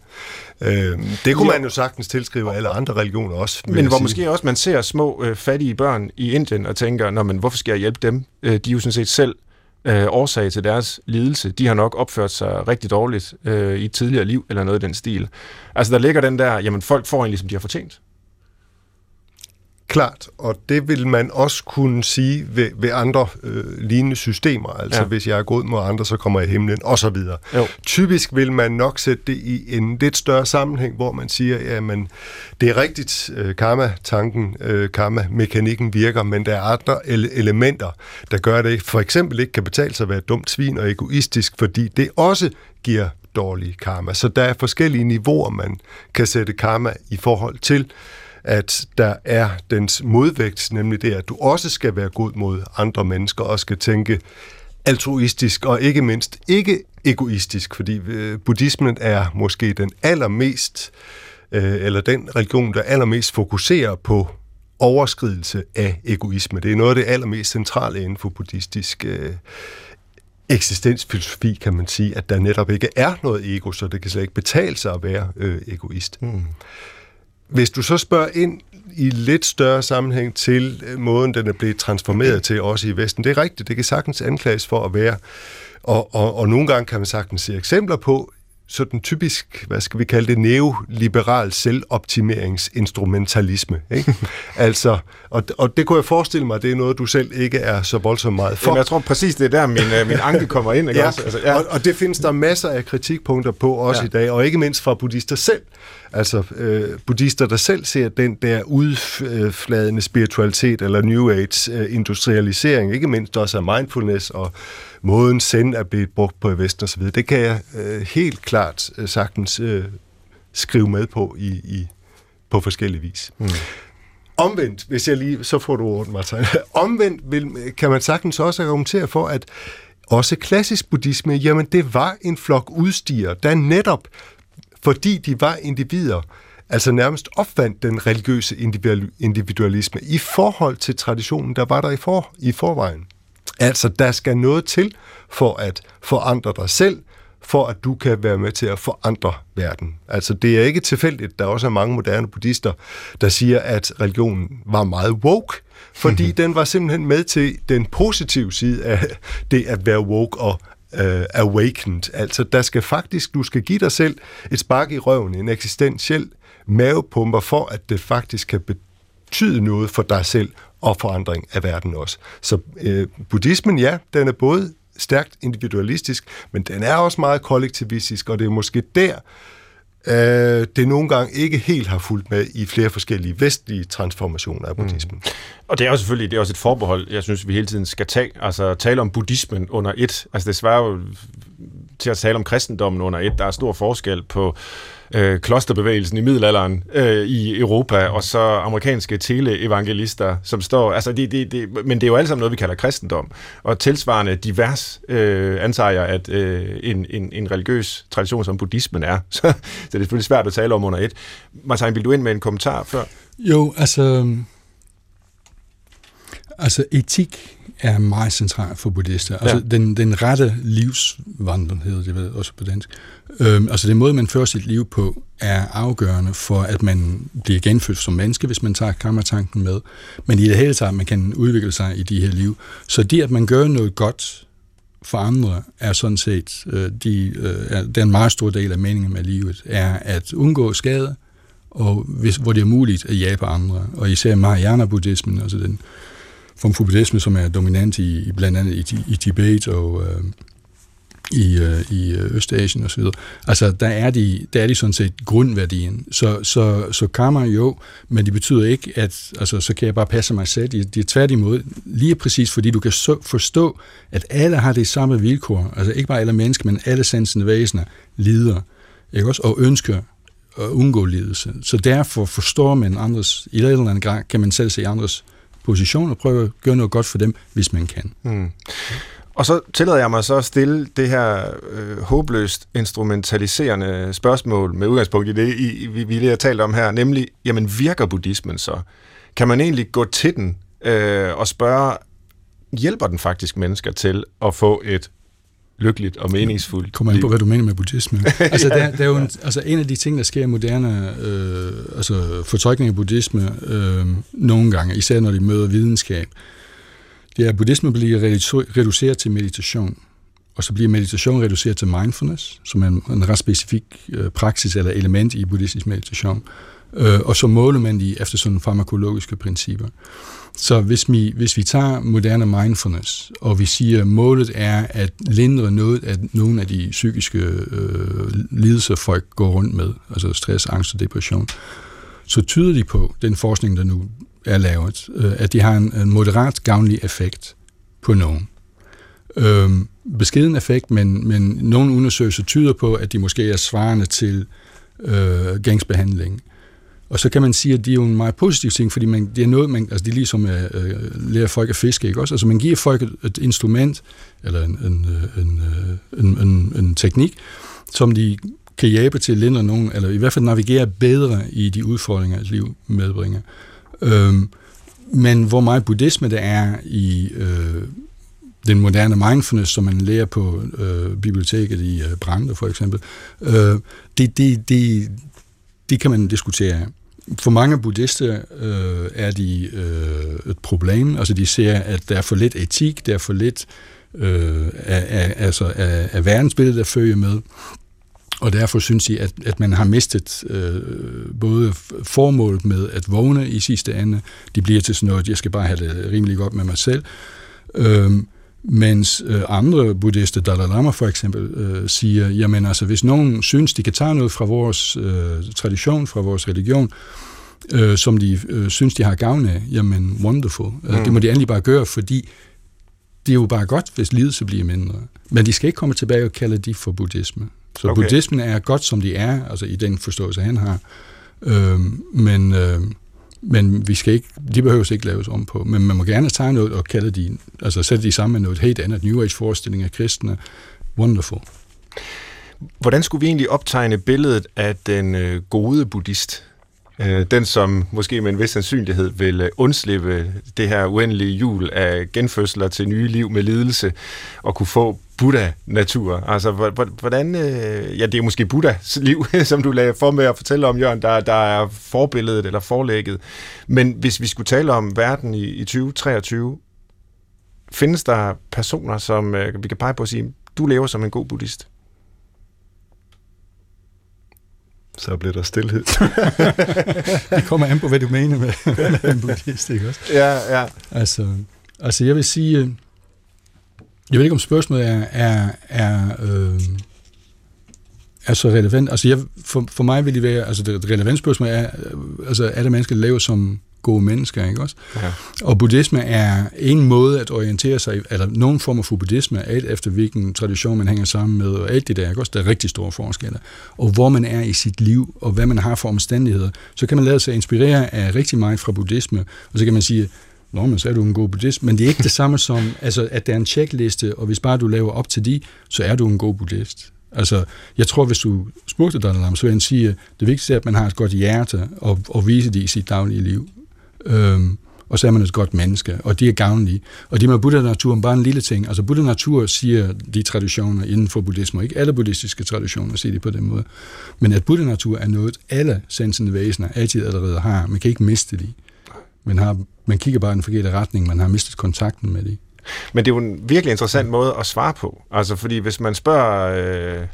Øh, det kunne jo. man jo sagtens tilskrive alle andre religioner også. Men hvor sige. måske også man ser små øh, fattige børn i Indien og tænker, Nå, men hvorfor skal jeg hjælpe dem? Øh, de er jo sådan set selv øh, årsag til deres lidelse. De har nok opført sig rigtig dårligt øh, i et tidligere liv, eller noget i den stil. Altså der ligger den der, jamen folk får egentlig, som de har fortjent klart, og det vil man også kunne sige ved, ved andre øh, lignende systemer. Altså ja. hvis jeg er god mod andre, så kommer jeg i himlen, og så videre. Jo. Typisk vil man nok sætte det i en lidt større sammenhæng, hvor man siger, jamen det er rigtigt, øh, karma-tanken, øh, karma-mekanikken virker, men der er andre ele- elementer, der gør det for eksempel ikke kan betale sig at være et dumt svin og egoistisk, fordi det også giver dårlig karma. Så der er forskellige niveauer, man kan sætte karma i forhold til, at der er dens modvægt, nemlig det, at du også skal være god mod andre mennesker og skal tænke altruistisk og ikke mindst ikke egoistisk, fordi øh, buddhismen er måske den allermest, øh, eller den religion, der allermest fokuserer på overskridelse af egoisme. Det er noget af det allermest centrale inden for buddhistisk øh, eksistensfilosofi, kan man sige, at der netop ikke er noget ego, så det kan slet ikke betale sig at være øh, egoist. Mm. Hvis du så spørger ind i lidt større sammenhæng til øh, måden, den er blevet transformeret til, også i Vesten, det er rigtigt, det kan sagtens anklages for at være, og, og, og nogle gange kan man sagtens se eksempler på, sådan typisk, hvad skal vi kalde det, neoliberal selvoptimeringsinstrumentalisme. Ikke? *laughs* altså, og, og det kunne jeg forestille mig, det er noget, du selv ikke er så voldsomt meget for. Jamen, jeg tror præcis, det er der, min, øh, min anke kommer ind. Ikke ja, også? Altså, ja. Og, og det findes der masser af kritikpunkter på også ja. i dag, og ikke mindst fra buddhister selv. Altså øh, buddhister, der selv ser den der udfladende spiritualitet eller New Age øh, industrialisering, ikke mindst også af mindfulness og måden send er blevet brugt på i Vesten osv., det kan jeg øh, helt klart øh, sagtens øh, skrive med på i, i på forskellige vis. Mm. Omvendt, hvis jeg lige, så får du ordet, Martin. *laughs* Omvendt vil, kan man sagtens også argumentere for, at også klassisk buddhisme, jamen det var en flok udstiger, der netop, fordi de var individer, altså nærmest opfandt den religiøse individualisme i forhold til traditionen, der var der i, for, i forvejen. Altså, der skal noget til for at forandre dig selv, for at du kan være med til at forandre verden. Altså, det er ikke tilfældigt. Der er også mange moderne buddhister, der siger, at religionen var meget woke, fordi *laughs* den var simpelthen med til den positive side af det at være woke og uh, awakened. Altså, der skal faktisk, du skal give dig selv et spark i røven, en eksistentiel mavepumper, for at det faktisk kan betyde noget for dig selv og forandring af verden også. Så øh, buddhismen, ja, den er både stærkt individualistisk, men den er også meget kollektivistisk, og det er måske der, øh, det nogle gange ikke helt har fulgt med i flere forskellige vestlige transformationer af buddhismen. Mm. Og det er jo selvfølgelig det er også et forbehold, jeg synes, vi hele tiden skal tage. Altså tale om buddhismen under et. Altså det svarer jo til at tale om kristendommen under et. Der er stor forskel på øh, klosterbevægelsen i middelalderen øh, i Europa, og så amerikanske teleevangelister, som står... Altså, det, det, det, men det er jo alt sammen noget, vi kalder kristendom. Og tilsvarende divers øh, antager jeg, at øh, en, en, en religiøs tradition som buddhismen er. *laughs* Så, så det er selvfølgelig svært at tale om under et. Martin, vil du ind med en kommentar før? Jo, altså... Altså, etik er meget centralt for buddhister. Altså, ja. den, den rette livsvandring hedder det vel også på dansk. Øhm, altså, den måde, man fører sit liv på, er afgørende for, at man bliver genfødt som menneske, hvis man tager karma-tanken med. Men i det hele taget, man kan udvikle sig i de her liv. Så det, at man gør noget godt for andre, er sådan set, øh, de, øh, er, det er en meget stor del af meningen med livet, er at undgå skade, og hvis, hvor det er muligt at hjælpe andre. Og især Mahayana-buddhismen, altså den form for buddhisme, som er dominant i, i blandt andet i, i Tibet og øh, i, øh, i øh, Østasien osv. Altså, der er, de, der er de sådan set grundværdien. Så, så, så karma jo, men det betyder ikke, at altså, så kan jeg bare passe mig selv. Det de er tværtimod lige præcis, fordi du kan så, forstå, at alle har det samme vilkår. Altså ikke bare alle mennesker, men alle sansende væsener lider. Ikke også? Og ønsker at undgå lidelse. Så derfor forstår man andres, i et eller andet grad kan man selv se andres position og prøve at gøre noget godt for dem, hvis man kan. Mm. Og så tillader jeg mig så at stille det her øh, håbløst instrumentaliserende spørgsmål med udgangspunkt i det, I, vi, vi lige har talt om her, nemlig, jamen virker buddhismen så? Kan man egentlig gå til den øh, og spørge, hjælper den faktisk mennesker til at få et lykkeligt og meningsfuldt Kommer an på, hvad du mener med buddhisme. *laughs* altså, der, der er jo en, altså, en af de ting, der sker i moderne øh, altså, fortolkning af buddhisme øh, nogle gange, især når de møder videnskab, det er, at buddhisme bliver reduceret til meditation. Og så bliver meditation reduceret til mindfulness, som er en, en ret specifik øh, praksis eller element i buddhistisk meditation øh, og så måler man de efter sådan farmakologiske principper. Så hvis vi, hvis vi tager moderne mindfulness, og vi siger, at målet er at lindre noget af nogle af de psykiske øh, lidelser, folk går rundt med, altså stress, angst og depression, så tyder de på, den forskning, der nu er lavet, øh, at de har en, en moderat gavnlig effekt på nogen. Øh, beskeden effekt, men, men nogle undersøgelser tyder på, at de måske er svarende til øh, gangsbehandling. Og så kan man sige, at det er jo en meget positiv ting, fordi man, det er noget, man, altså det er ligesom at øh, øh lære folk at fiske, ikke også? Altså man giver folk et, et instrument, eller en, en, øh, en, øh, en, en, en teknik, som de kan hjælpe til at lindre nogen, eller i hvert fald navigere bedre i de udfordringer, et liv medbringer. Øhm, men hvor meget buddhisme der er i øh, den moderne mindfulness, som man lærer på øh, biblioteket i øh, Brande for eksempel, øh, det, det, det, det kan man diskutere. For mange buddhister øh, er de øh, et problem. Altså de ser, at der er for lidt etik, der er for lidt øh, af, af, altså af, af verdensbilledet, der følger med. Og derfor synes jeg, at, at man har mistet øh, både formålet med at vågne i sidste ende. De bliver til sådan noget, jeg skal bare have det rimelig godt med mig selv. Øh, mens øh, andre buddhister, Dalai Lama for eksempel, øh, siger, jamen altså, hvis nogen synes, de kan tage noget fra vores øh, tradition, fra vores religion, øh, som de øh, synes, de har gavn af, jamen wonderful. Mm. Det må de endelig bare gøre, fordi det er jo bare godt, hvis lidelse bliver mindre. Men de skal ikke komme tilbage og kalde de for buddhisme. Så okay. buddhismen er godt, som de er, altså i den forståelse, han har. Øh, men... Øh, men vi skal ikke, de behøver ikke laves om på. Men man må gerne tage noget og kalde de, altså sætte de sammen med noget helt andet, New Age-forestilling af kristne. Wonderful. Hvordan skulle vi egentlig optegne billedet af den øh, gode buddhist? Øh, den, som måske med en vis sandsynlighed vil øh, undslippe det her uendelige jul af genfødsler til nye liv med lidelse, og kunne få Buddha-natur. Altså, hvordan... Øh, ja, det er måske Buddhas liv, *laughs* som du lagde for med at fortælle om, Jørgen, der, der er forbilledet eller forlægget. Men hvis vi skulle tale om verden i, i 2023, findes der personer, som øh, vi kan pege på at sige, du lever som en god buddhist? Så bliver der stillhed. *laughs* det kommer an på, hvad du mener med, *laughs* med en buddhist, ikke også? Ja, ja. Altså, altså jeg vil sige, øh, jeg ved ikke, om spørgsmålet er, er, er, øh, er så relevant. Altså jeg, for, for mig vil det være, altså det relevante spørgsmål er, øh, altså er det mennesker, der lever som gode mennesker, ikke også? Ja. Og buddhisme er en måde at orientere sig, eller nogen former for buddhisme, alt efter hvilken tradition man hænger sammen med, og alt det der, ikke også? Der er rigtig store forskelle. Og hvor man er i sit liv, og hvad man har for omstændigheder, så kan man lade sig inspirere af rigtig meget fra buddhisme, og så kan man sige, Nå, men så er du en god buddhist. Men det er ikke det samme som, altså, at der er en checkliste, og hvis bare du laver op til de, så er du en god buddhist. Altså, jeg tror, hvis du spurgte Dalai så vil jeg sige, at det vigtigste er, at man har et godt hjerte og, og vise det i sit daglige liv. Øhm, og så er man et godt menneske, og de er gavnlige. Og det med Buddha-naturen, bare en lille ting. Altså Buddha-natur siger de traditioner inden for buddhisme, ikke alle buddhistiske traditioner siger det på den måde. Men at Buddha-natur er noget, alle sensende væsener altid allerede har. Man kan ikke miste det. Man, har, man kigger bare i den forkerte retning, man har mistet kontakten med det. Men det er jo en virkelig interessant måde at svare på. Altså, fordi hvis man spørger øh,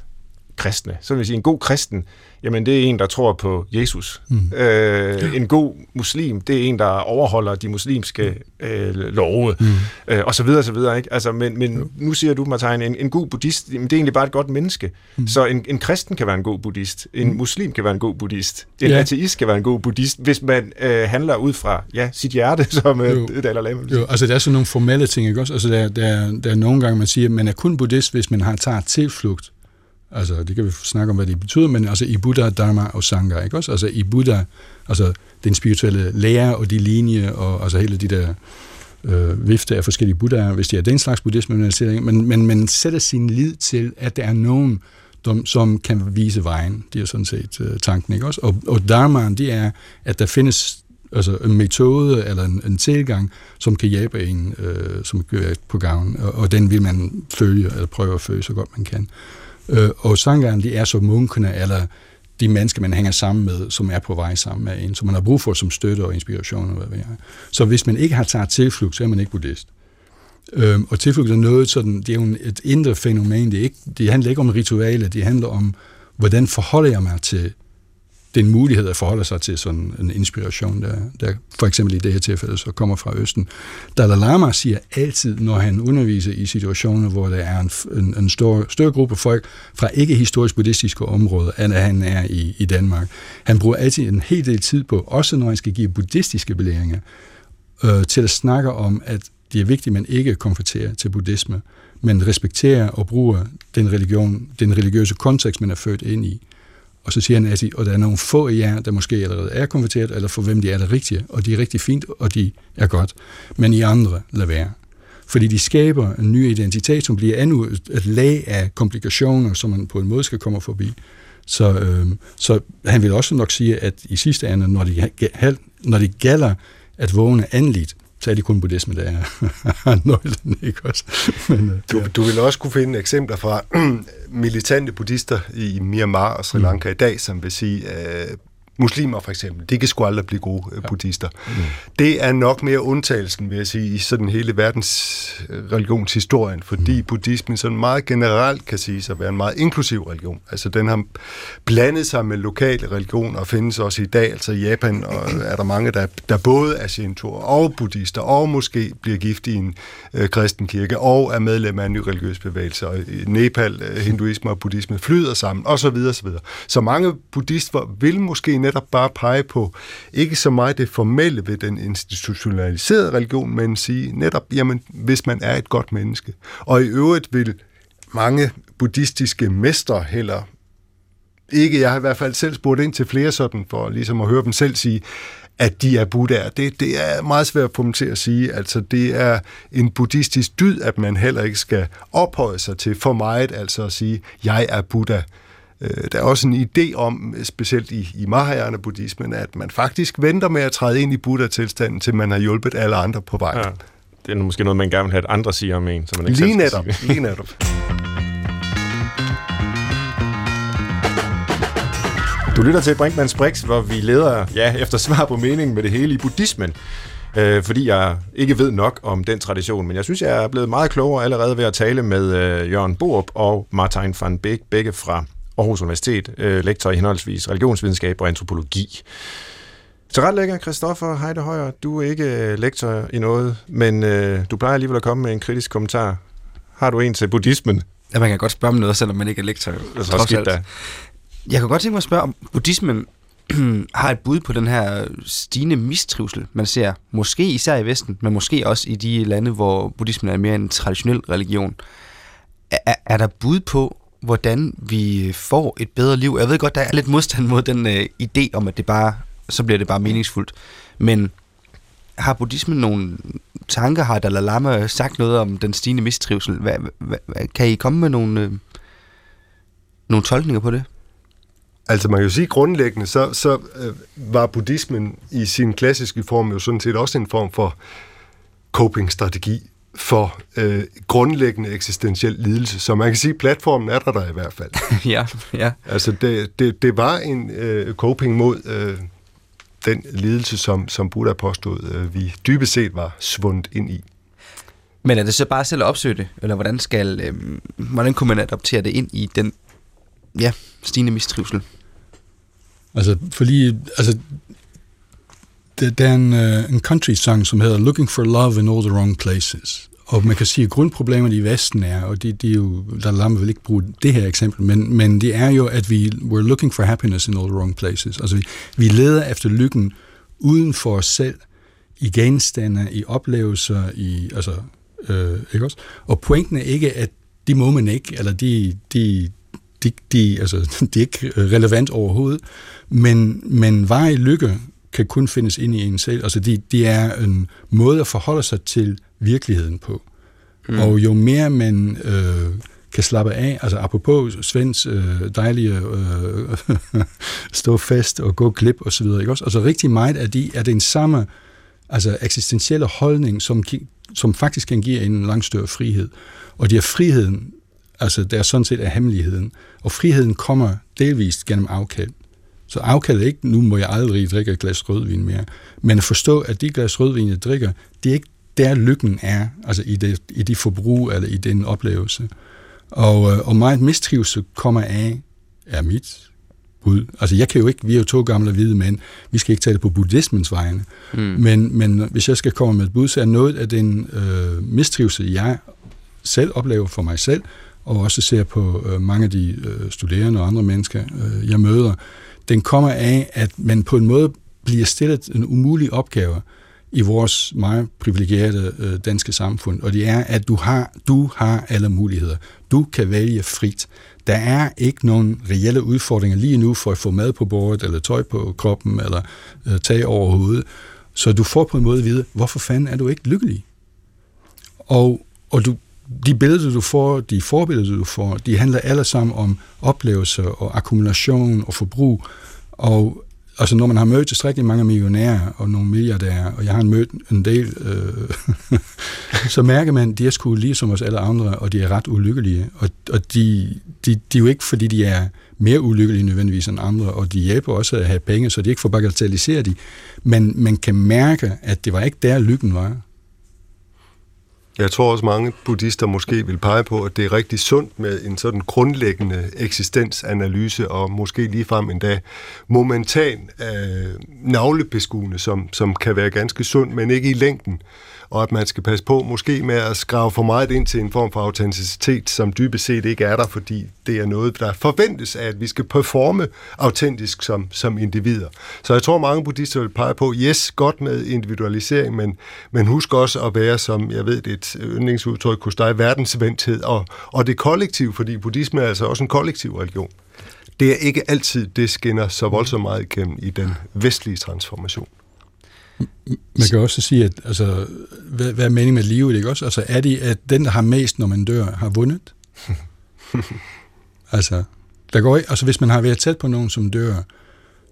kristne, så vil jeg sige, en god kristen, jamen det er en, der tror på Jesus. Mm. Øh, en god muslim, det er en, der overholder de muslimske øh, love, mm. øh, og så videre, så videre. Ikke? Altså, men, men nu siger du, Martin, en, en god buddhist, jamen, det er egentlig bare et godt menneske. Mm. Så en, en kristen kan være en god buddhist, en mm. muslim kan være en god buddhist, en ja. ateist kan være en god buddhist, hvis man øh, handler ud fra ja, sit hjerte, *laughs* som øh, Dalai Lama Jo, altså der er sådan nogle formelle ting, ikke også? Altså der, der, der er nogle gange, man siger, at man er kun buddhist, hvis man har taget tilflugt Altså, det kan vi snakke om, hvad det betyder, men altså i Buddha, Dharma og Sangha, ikke også? Altså i Buddha, altså den spirituelle lære og de linje, og altså hele de der øh, vifte af forskellige buddhaer, hvis det er den slags buddhisme, men, men, men man sætter sin lid til, at der er nogen, som, som kan vise vejen. Det er sådan set øh, tanken, ikke også? Og, og Dharma, det er, at der findes altså en metode eller en, en tilgang, som kan hjælpe en, øh, som gør på gavn, og, og den vil man følge, eller prøve at følge så godt man kan. Øh, og sangeren, de er så munkene, eller de mennesker, man hænger sammen med, som er på vej sammen med en, som man har brug for som støtte og inspiration. Og hvad ved jeg. Så hvis man ikke har taget tilflugt, så er man ikke buddhist. Øhm, og tilflugt er noget sådan, det er jo et indre fænomen, det, er ikke, det handler ikke om ritualer, det handler om, hvordan forholder jeg mig til det er en mulighed at forholde sig til sådan en inspiration, der, der for eksempel i det her tilfælde så kommer fra Østen. Dalai Lama siger altid, når han underviser i situationer, hvor der er en, en, en stor, større gruppe folk fra ikke-historisk buddhistiske områder, end at han er i, i Danmark. Han bruger altid en hel del tid på, også når han skal give buddhistiske belæringer, øh, til at snakke om, at det er vigtigt, at man ikke konverterer til buddhisme, men respekterer og bruger den religion, den religiøse kontekst, man er født ind i. Og så siger han, at og der er nogle få af jer, der måske allerede er konverteret, eller for hvem de er det rigtige, og de er rigtig fint, og de er godt. Men I andre, lad være. Fordi de skaber en ny identitet, som bliver endnu et lag af komplikationer, som man på en måde skal komme forbi. Så, øh, så han vil også nok sige, at i sidste ende, når det, når det gælder at vågne endeligt, så er det kun buddhisme, der er *laughs* nøglen, ikke også? Men, øh, du, ja. du vil også kunne finde eksempler fra *clears throat* militante buddhister i Myanmar og Sri. Lanka mm. i dag, som vil sige, at muslimer for eksempel, de kan sgu aldrig blive gode ja. buddhister. Mm. Det er nok mere undtagelsen, vil jeg sige, i sådan hele verdens øh, religionshistorien, fordi mm. buddhismen sådan meget generelt kan sige at være en meget inklusiv religion. Altså den har blandet sig med lokale religioner og findes også i dag. Altså i Japan og er der mange, der, der både er shintoer og buddhister, og måske bliver gift i en øh, kristen kirke, og er medlem af en ny religiøs bevægelse. Og i Nepal, øh, hinduisme og buddhisme flyder sammen, osv. Så, videre, så, videre. så mange buddhister vil måske netop bare pege på ikke så meget det formelle ved den institutionaliserede religion, men sige netop, jamen, hvis man er et godt menneske. Og i øvrigt vil mange buddhistiske mestre heller ikke, jeg har i hvert fald selv spurgt ind til flere sådan, for ligesom at høre dem selv sige, at de er buddhaer. Det, det er meget svært for dem til at sige. Altså, det er en buddhistisk dyd, at man heller ikke skal ophøje sig til for meget, altså at sige, jeg er buddha. Øh, der er også en idé om, specielt i, i Mahayana-buddhismen, at man faktisk venter med at træde ind i Buddha-tilstanden, til man har hjulpet alle andre på vej. Ja. Det er måske noget, man gerne vil have, at andre siger om en, så man ikke lige netop, lige netop. Du lytter til Brinkmanns Brix, hvor vi leder ja, efter svar på meningen med det hele i buddhismen. Øh, fordi jeg ikke ved nok om den tradition, men jeg synes, jeg er blevet meget klogere allerede ved at tale med øh, Jørgen Borup og Martin van Beek, begge fra Aarhus Universitet, øh, lektor i henholdsvis religionsvidenskab og antropologi. Så ret lækker, Christoffer Heide Højer. Du er ikke øh, lektor i noget, men øh, du plejer alligevel at komme med en kritisk kommentar. Har du en til buddhismen? Ja, man kan godt spørge om noget, selvom man ikke er lektor. Det er. Da. Jeg kan godt tænke mig at spørge, om buddhismen *clears throat* har et bud på den her stigende mistrivsel, man ser, måske især i Vesten, men måske også i de lande, hvor buddhismen er mere en traditionel religion. Er, er der bud på, hvordan vi får et bedre liv. Jeg ved godt, der er lidt modstand mod den øh, idé om, at det bare, så bliver det bare meningsfuldt. Men har buddhismen nogle tanker? Har Dalai Lama sagt noget om den stigende mistrivsel? Hvad, hvad, hvad, kan I komme med nogle, øh, nogle tolkninger på det? Altså man kan jo sige grundlæggende, så, så øh, var buddhismen i sin klassiske form jo sådan set også en form for coping-strategi for øh, grundlæggende eksistentiel lidelse. Så man kan sige, at platformen er der der i hvert fald. *laughs* ja, ja. Altså det, det, det var en øh, coping mod øh, den lidelse, som, som Buddha påstod, øh, vi dybest set var svundet ind i. Men er det så bare selv at opsøge det? Eller hvordan, skal, øh, hvordan kunne man adoptere det ind i den ja, stigende mistrivsel? Altså, fordi, altså, der, der er en, uh, en country song, som hedder Looking for Love in All the Wrong Places. Og man kan sige, at grundproblemet i Vesten er, og det, det er jo, der lader vil ikke bruge det her eksempel, men, men det er jo, at vi we're looking for happiness in all the wrong places. Altså vi, vi leder efter lykken uden for os selv, i genstande, i oplevelser, i, altså, øh, ikke også? Og pointen er ikke, at de må man ikke, eller de, de, de, de, altså, *laughs* de er ikke relevant overhovedet, men, men varig lykke kan kun findes ind i en selv. Altså, det de er en måde at forholde sig til virkeligheden på. Mm. Og jo mere man øh, kan slappe af, altså apropos Svends øh, dejlige øh, *laughs* stå fast og gå glip og så videre, ikke også? Altså rigtig meget af de er den samme altså eksistentielle holdning, som, som faktisk kan give en langt større frihed. Og det er friheden, altså det er sådan set af hemmeligheden. Og friheden kommer delvist gennem afkald. Så afkald ikke, nu må jeg aldrig drikke et glas rødvin mere. Men at forstå, at de glas rødvin, jeg drikker, det er ikke der lykken er, altså i det, i de forbrug eller i den oplevelse. Og, øh, og meget mistrivsel kommer af, er mit bud. Altså jeg kan jo ikke, vi er jo to gamle hvide mænd, vi skal ikke tale på buddhismens vegne, mm. men, men hvis jeg skal komme med et bud, så er noget af den øh, mistrivsel, jeg selv oplever for mig selv, og også ser på øh, mange af de øh, studerende og andre mennesker, øh, jeg møder, den kommer af, at man på en måde bliver stillet en umulig opgave i vores meget privilegerede øh, danske samfund, og det er, at du har, du har alle muligheder. Du kan vælge frit. Der er ikke nogen reelle udfordringer lige nu for at få mad på bordet, eller tøj på kroppen, eller øh, tag over hovedet. Så du får på en måde at vide, hvorfor fanden er du ikke lykkelig? Og, og du, de billeder, du får, de forbilleder, du får, de handler alle sammen om oplevelser og akkumulation og forbrug. Og altså, når man har mødt tilstrækkeligt mange millionærer og nogle milliardærer, og jeg har mødt en del, øh, *laughs* så mærker man, at de er sgu lige som os alle andre, og de er ret ulykkelige. Og, og de, de, de er jo ikke, fordi de er mere ulykkelige nødvendigvis end andre, og de hjælper også at have penge, så de ikke får bagatelliseret de. Men man kan mærke, at det var ikke der, lykken var. Jeg tror også, mange buddhister måske vil pege på, at det er rigtig sundt med en sådan grundlæggende eksistensanalyse, og måske ligefrem endda momentan øh, navlebeskuende, som, som kan være ganske sund, men ikke i længden og at man skal passe på måske med at skrave for meget ind til en form for autenticitet, som dybest set ikke er der, fordi det er noget, der forventes af, at vi skal performe autentisk som, som individer. Så jeg tror, mange buddhister vil pege på, yes, godt med individualisering, men, men husk også at være, som jeg ved, det er et yndlingsudtryk hos dig, verdensvendthed og, og det kollektiv, fordi buddhisme er altså også en kollektiv religion. Det er ikke altid, det skinner så voldsomt meget igennem i den vestlige transformation. Man kan også sige, at altså, hvad, hvad er meningen med livet? Ikke også? Altså, er det, at den, der har mest, når man dør, har vundet? *laughs* altså, der går, altså, hvis man har været tæt på nogen, som dør,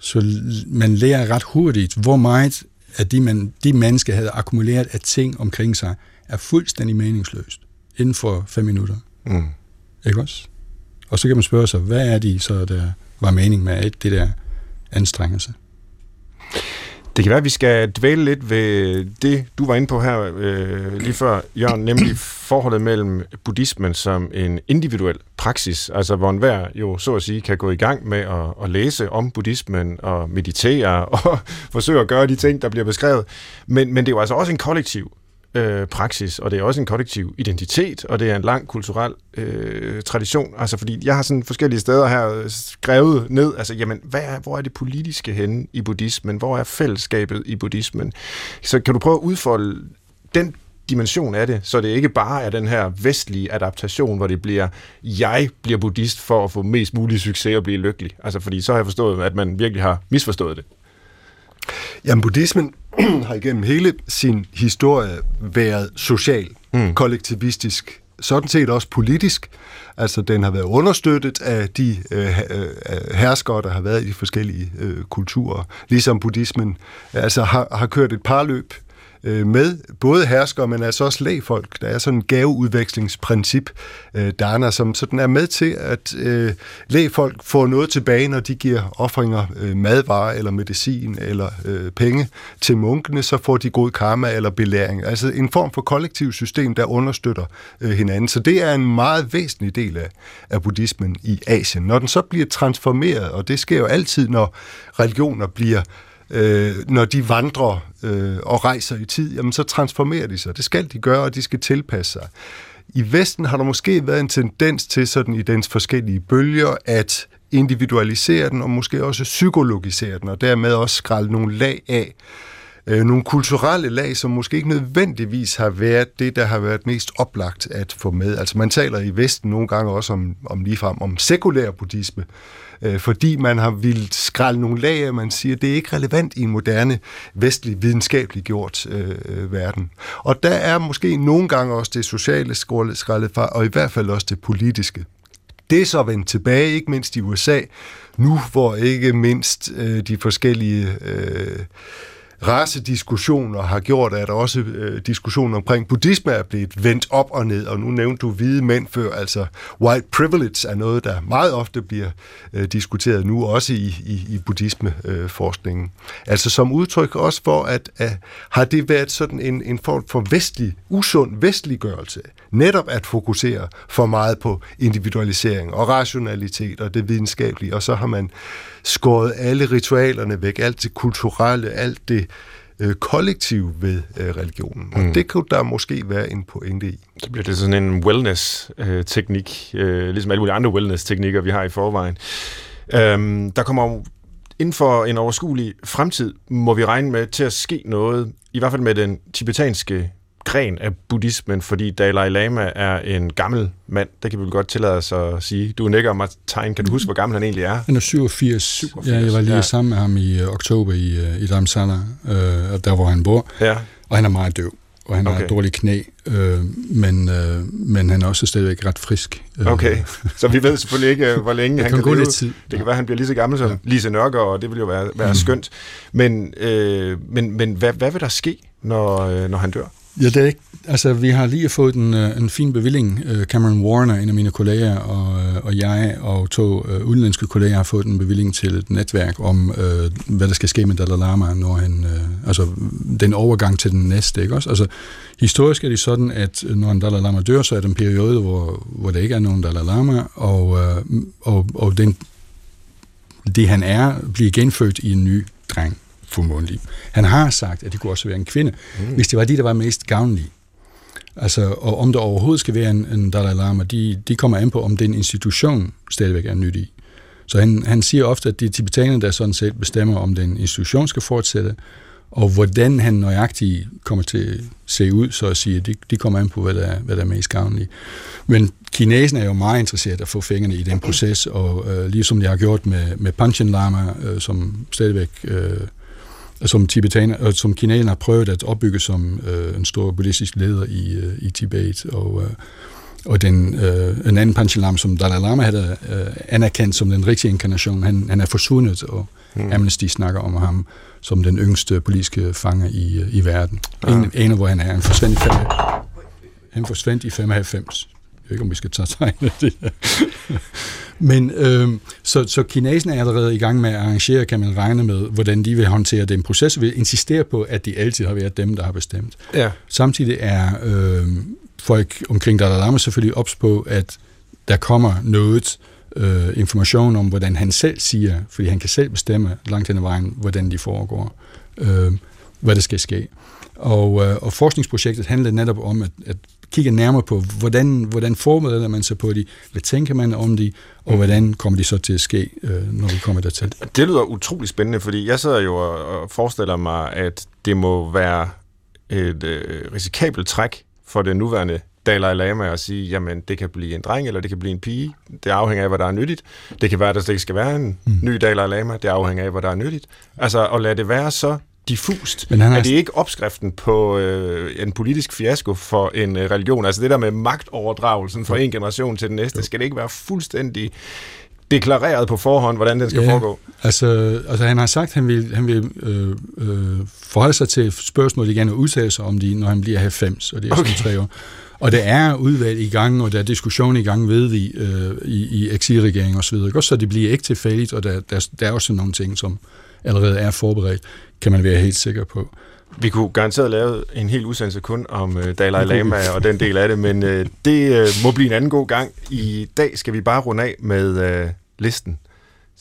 så man lærer ret hurtigt, hvor meget af de, man, de mennesker havde akkumuleret af ting omkring sig, er fuldstændig meningsløst inden for fem minutter. Mm. Ikke også? Og så kan man spørge sig, hvad er de så, der var mening med det der anstrengelse? Det kan være, at vi skal dvæle lidt ved det, du var inde på her øh, lige før, Jørgen, nemlig forholdet mellem buddhismen som en individuel praksis, altså hvor enhver jo så at sige kan gå i gang med at, at læse om buddhismen og meditere og *laughs* forsøge at gøre de ting, der bliver beskrevet. Men, men det er jo altså også en kollektiv øh, praksis, og det er også en kollektiv identitet, og det er en lang kulturel øh, tradition. Altså fordi jeg har sådan forskellige steder her øh, skrevet ned, altså jamen, hvad er, hvor er det politiske henne i buddhismen? Hvor er fællesskabet i buddhismen? Så kan du prøve at udfolde den dimension af det, så det ikke bare er den her vestlige adaptation, hvor det bliver, jeg bliver buddhist for at få mest mulig succes og blive lykkelig. Altså fordi så har jeg forstået, at man virkelig har misforstået det. Jamen, buddhismen *clears throat* har igennem hele sin historie været social, mm. kollektivistisk, sådan set også politisk. Altså, den har været understøttet af de øh, øh, herskere, der har været i de forskellige øh, kulturer, ligesom buddhismen altså, har, har kørt et par løb øh, med både herskere, men altså også lægfolk. Der er sådan en gaveudvekslingsprincip, øh, Dana, som sådan er med til, at øh, lægfolk får noget tilbage, når de giver offringer øh, madvarer eller medicin eller øh, penge til munkene, så får de god karma eller belæring. Altså en form for kollektiv system, der understøtter øh, hinanden. Så det er en meget væsentlig del af, af buddhismen i Asien. Når den så bliver transformeret, og det sker jo altid, når religioner bliver øh, når de vandrer øh, og rejser i tid, jamen så transformerer de sig. Det skal de gøre, og de skal tilpasse sig. I Vesten har der måske været en tendens til sådan i dens forskellige bølger at individualisere den og måske også psykologisere den, og dermed også skralde nogle lag af. Øh, nogle kulturelle lag, som måske ikke nødvendigvis har været det, der har været mest oplagt at få med. Altså man taler i Vesten nogle gange også om, om ligefrem om sekulær buddhisme, øh, fordi man har ville skralde nogle lag af, man siger, det er ikke relevant i en moderne, vestlig, videnskabelig gjort øh, øh, verden. Og der er måske nogle gange også det sociale skraldet fra, og i hvert fald også det politiske. Det er så vendt tilbage, ikke mindst i USA, nu hvor ikke mindst øh, de forskellige... Øh, racediskussioner har gjort, at også øh, diskussionen omkring buddhisme er blevet vendt op og ned, og nu nævnte du hvide mænd før, altså white privilege er noget, der meget ofte bliver øh, diskuteret nu, også i, i, i buddhismeforskningen. Øh, altså som udtryk også for, at øh, har det været sådan en, en form for vestlig, usund vestliggørelse, netop at fokusere for meget på individualisering og rationalitet og det videnskabelige, og så har man skåret alle ritualerne væk, alt det kulturelle, alt det øh, kollektiv ved øh, religionen. Og mm. det kunne der måske være en pointe i. Så bliver det sådan en wellness-teknik, øh, ligesom alle mulige andre wellness-teknikker, vi har i forvejen. Øhm, der kommer jo inden for en overskuelig fremtid, må vi regne med til at ske noget, i hvert fald med den tibetanske gren af buddhismen, fordi Dalai Lama er en gammel mand. Det kan vi vel godt tillade os at sige. Du nikker mig tegn. Kan du huske, hvor gammel han egentlig er? Han er 87. 87 ja, jeg var lige ja. sammen med ham i uh, oktober i, uh, i Dharamsala, uh, der hvor han bor. Ja. Og han er meget døv og han okay. har dårlige knæ, øh, men, øh, men han er også stadigvæk ret frisk. Okay, så vi ved selvfølgelig ikke, hvor længe han kan, kan leve. Lidt tid. Det kan være, at han bliver lige så gammel som ja. Lise Nørgaard, og det vil jo være, være mm. skønt. Men, øh, men, men hvad, hvad vil der ske, når, øh, når han dør? Ja, det er ikke, altså vi har lige fået en, øh, en fin bevilling. Øh, Cameron Warner, en af mine kolleger, og, øh, og jeg og to uh, udenlandske kolleger har fået en bevilling til et netværk om, uh, hvad der skal ske med Dalai Lama, når han, uh, altså den overgang til den næste, ikke også? Altså historisk er det sådan, at når en Dalai Lama dør, så er der en periode, hvor, hvor der ikke er nogen Dalai Lama, og, uh, og, og den, det han er, bliver genfødt i en ny dreng formodentlig. Han har sagt, at det kunne også være en kvinde, mm. hvis det var de, der var mest gavnlige. Altså, og om der overhovedet skal være en, en Dalai Lama, de, de kommer an på, om den institution stadigvæk er nyttig. Så han, han siger ofte, at det er tibetanerne, der sådan set bestemmer, om den institution skal fortsætte, og hvordan han nøjagtigt kommer til at se ud, så at sige, de, de kommer an på, hvad der, er, hvad der er mest gavnligt. Men kinesen er jo meget interesseret at få fingrene i den proces, og øh, ligesom de har gjort med, med Panchen Lama, øh, som stadigvæk øh, som, tibetaner, øh, som kinesen har prøvet at opbygge som øh, en stor buddhistisk leder i, øh, i Tibet. Og, øh, og den, øh, en anden Panchen Lam, som Dalai Lama havde øh, anerkendt som den rigtige inkarnation, han, han er forsvundet, og hmm. Amnesty snakker om ham som den yngste politiske fange i, øh, i verden. Ja. En, en af, hvor han er. Han forsvandt i, fem, han forsvandt i 95. Jeg ved ikke, om vi skal tage tegnet det. Men øh, så, så kinesen er allerede i gang med at arrangere, kan man regne med, hvordan de vil håndtere den proces, og vil insistere på, at de altid har været dem, der har bestemt. Ja. Samtidig er øh, folk omkring Dalai Lama selvfølgelig ops på, at der kommer noget øh, information om, hvordan han selv siger, fordi han kan selv bestemme langt hen ad vejen, hvordan de foregår, øh, hvad der skal ske. Og, øh, og forskningsprojektet handler netop om at, at kigge nærmere på, hvordan, hvordan forbereder man sig på de, hvad tænker man om de, og hvordan kommer de så til at ske, øh, når vi kommer dertil. Det lyder utrolig spændende, fordi jeg sidder jo og forestiller mig, at det må være et øh, risikabelt træk for den nuværende Dalai Lama at sige, jamen det kan blive en dreng, eller det kan blive en pige. Det afhænger af, hvad der er nyttigt. Det kan være, at der slet ikke skal være en mm. ny Dalai Lama. Det afhænger af, hvad der er nyttigt. Altså at lade det være så diffust. Men han har... Er det ikke opskriften på øh, en politisk fiasko for en øh, religion? Altså det der med magtoverdragelsen fra en generation til den næste, skal det ikke være fuldstændig deklareret på forhånd, hvordan den skal ja, foregå? Altså, altså han har sagt, at han vil, han vil øh, øh, forholde sig til spørgsmålet igen og udtale sig om det, når han bliver 90, og det er okay. sådan tre år. Og der er udvalg i gang, og der er diskussion i gang, ved vi, øh, i, i eksilregering og så så det bliver ikke tilfældigt, og der, der, der er også nogle ting, som allerede er forberedt, kan man være helt sikker på. Vi kunne garanteret lave en helt udsendelse kun om uh, Dalai Lama og den del af det, men uh, det uh, må blive en anden god gang. I dag skal vi bare runde af med listen,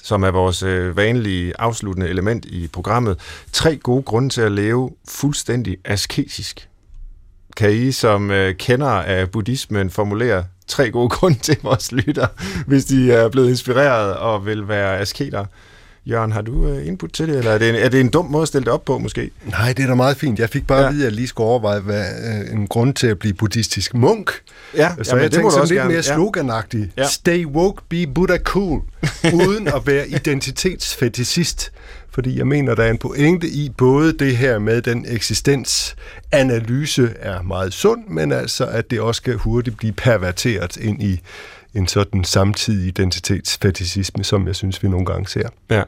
som er vores vanlige afsluttende element i programmet. Tre gode grunde til at leve fuldstændig asketisk. Kan I som kender af buddhismen formulere tre gode grunde til vores lytter, hvis de er blevet inspireret og vil være asketer? Jørgen, har du øh, input til det, eller er det, en, er det en dum måde at stille det op på, måske? Nej, det er da meget fint. Jeg fik bare ja. at vide, at jeg lige skulle overveje hvad, øh, en grund til at blive buddhistisk munk. Ja, så jamen, jeg tænkte sådan lidt gerne. mere sloganagtigt. Ja. Stay woke, be Buddha cool, uden at være *laughs* identitetsfetisist. Fordi jeg mener, der er en pointe i både det her med, den eksistensanalyse er meget sund, men altså, at det også skal hurtigt blive perverteret ind i en sådan samtidig identitetsfetisisme, som jeg synes, vi nogle gange ser. Ja.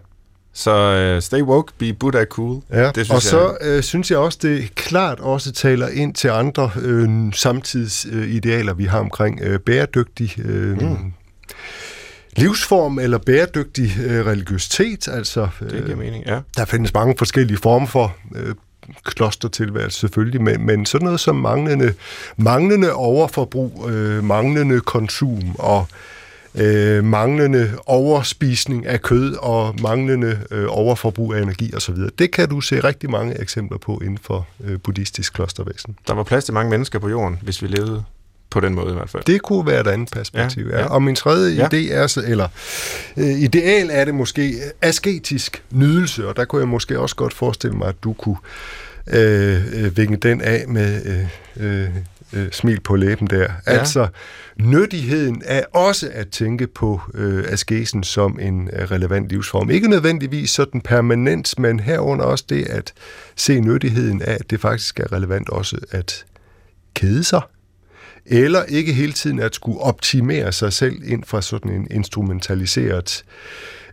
Så uh, stay woke, be Buddha cool. Ja, det og så øh, synes jeg også, det klart også taler ind til andre øh, samtidsidealer, vi har omkring øh, bæredygtig øh, mm. livsform eller bæredygtig øh, religiøsitet. Altså, det giver mening, ja. Der findes mange forskellige former for øh, klostertilværelse selvfølgelig, men, men sådan noget som manglende, manglende overforbrug, øh, manglende konsum og øh, manglende overspisning af kød og manglende øh, overforbrug af energi osv. Det kan du se rigtig mange eksempler på inden for øh, buddhistisk klostervæsen. Der var plads til mange mennesker på jorden, hvis vi levede på den måde i hvert fald. Det kunne være et andet perspektiv. Ja, ja. Og min tredje ja. idé er, så, eller øh, ideal er det måske asketisk nydelse, og der kunne jeg måske også godt forestille mig, at du kunne øh, øh vinge den af med øh, øh, øh, smil på læben der. Ja. Altså, nyttigheden er også at tænke på øh, askesen som en øh, relevant livsform. Ikke nødvendigvis sådan permanent, men herunder også det at se nyttigheden af, at det faktisk er relevant også at kede sig, eller ikke hele tiden at skulle optimere sig selv ind fra sådan en instrumentaliseret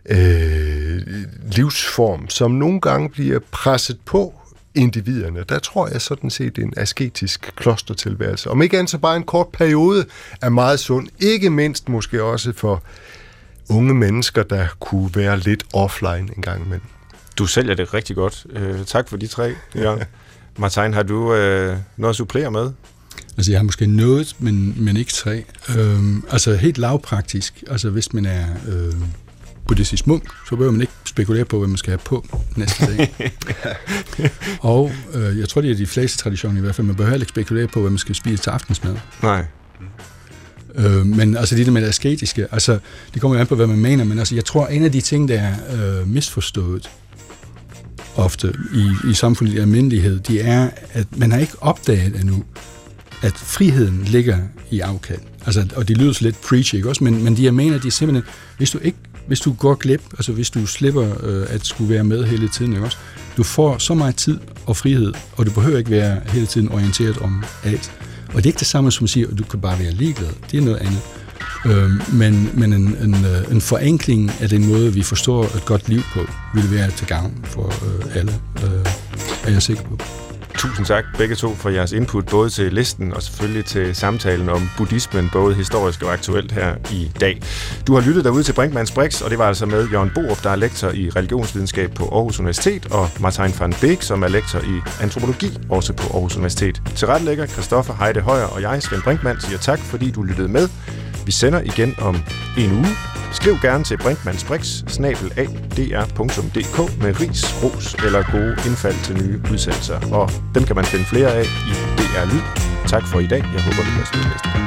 øh, livsform, som nogle gange bliver presset på individerne. Der tror jeg sådan set en asketisk klostertilværelse. Om ikke andet så bare en kort periode er meget sund. Ikke mindst måske også for unge mennesker, der kunne være lidt offline en gang imellem. Du sælger det rigtig godt. Uh, tak for de tre, Jørgen. *laughs* Martin, har du uh, noget at supplere med? Altså, jeg har måske noget, men, men ikke tre. Øhm, altså, helt lavpraktisk. Altså, hvis man er øh, buddhistisk munk, så behøver man ikke spekulere på, hvad man skal have på næste dag. *laughs* og øh, jeg tror, det er de fleste traditioner i hvert fald. Man behøver ikke spekulere på, hvad man skal spise til aftensmad. Nej. Øh, men altså det der med det asketiske, altså det kommer jo an på, hvad man mener, men altså jeg tror, en af de ting, der er øh, misforstået ofte i, i samfundet i almindelighed, det er, at man har ikke opdaget endnu, at friheden ligger i afkald. Altså, og det lyder så lidt preachy, ikke også? Men, men de jeg mener, de er simpelthen, hvis du ikke hvis du går glip, altså hvis du slipper øh, at skulle være med hele tiden, ikke også? Du får så meget tid og frihed, og du behøver ikke være hele tiden orienteret om alt. Og det er ikke det samme som at sige, at du kan bare være ligeglad. Det er noget andet. Øh, men men en, en, øh, en forenkling af den måde, vi forstår et godt liv på, vil være til gavn for øh, alle, øh, er jeg sikker på. Tusind tak begge to for jeres input, både til listen og selvfølgelig til samtalen om buddhismen, både historisk og aktuelt her i dag. Du har lyttet derude til Brinkmanns Brix, og det var altså med Jørgen Borup, der er lektor i religionsvidenskab på Aarhus Universitet, og Martin van Beek, som er lektor i antropologi, også på Aarhus Universitet. Til retlægger Christoffer Heide Højer og jeg, Svend Brinkmann, siger tak, fordi du lyttede med. Vi sender igen om en uge. Skriv gerne til brinkmannsbrix, med ris, ros eller gode indfald til nye udsendelser. Og dem kan man finde flere af i DR Lyd. Tak for i dag. Jeg håber, vi kan næste gang.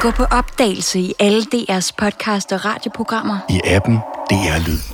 Gå på opdagelse i alle DR's podcast og radioprogrammer. I appen DR Lyd.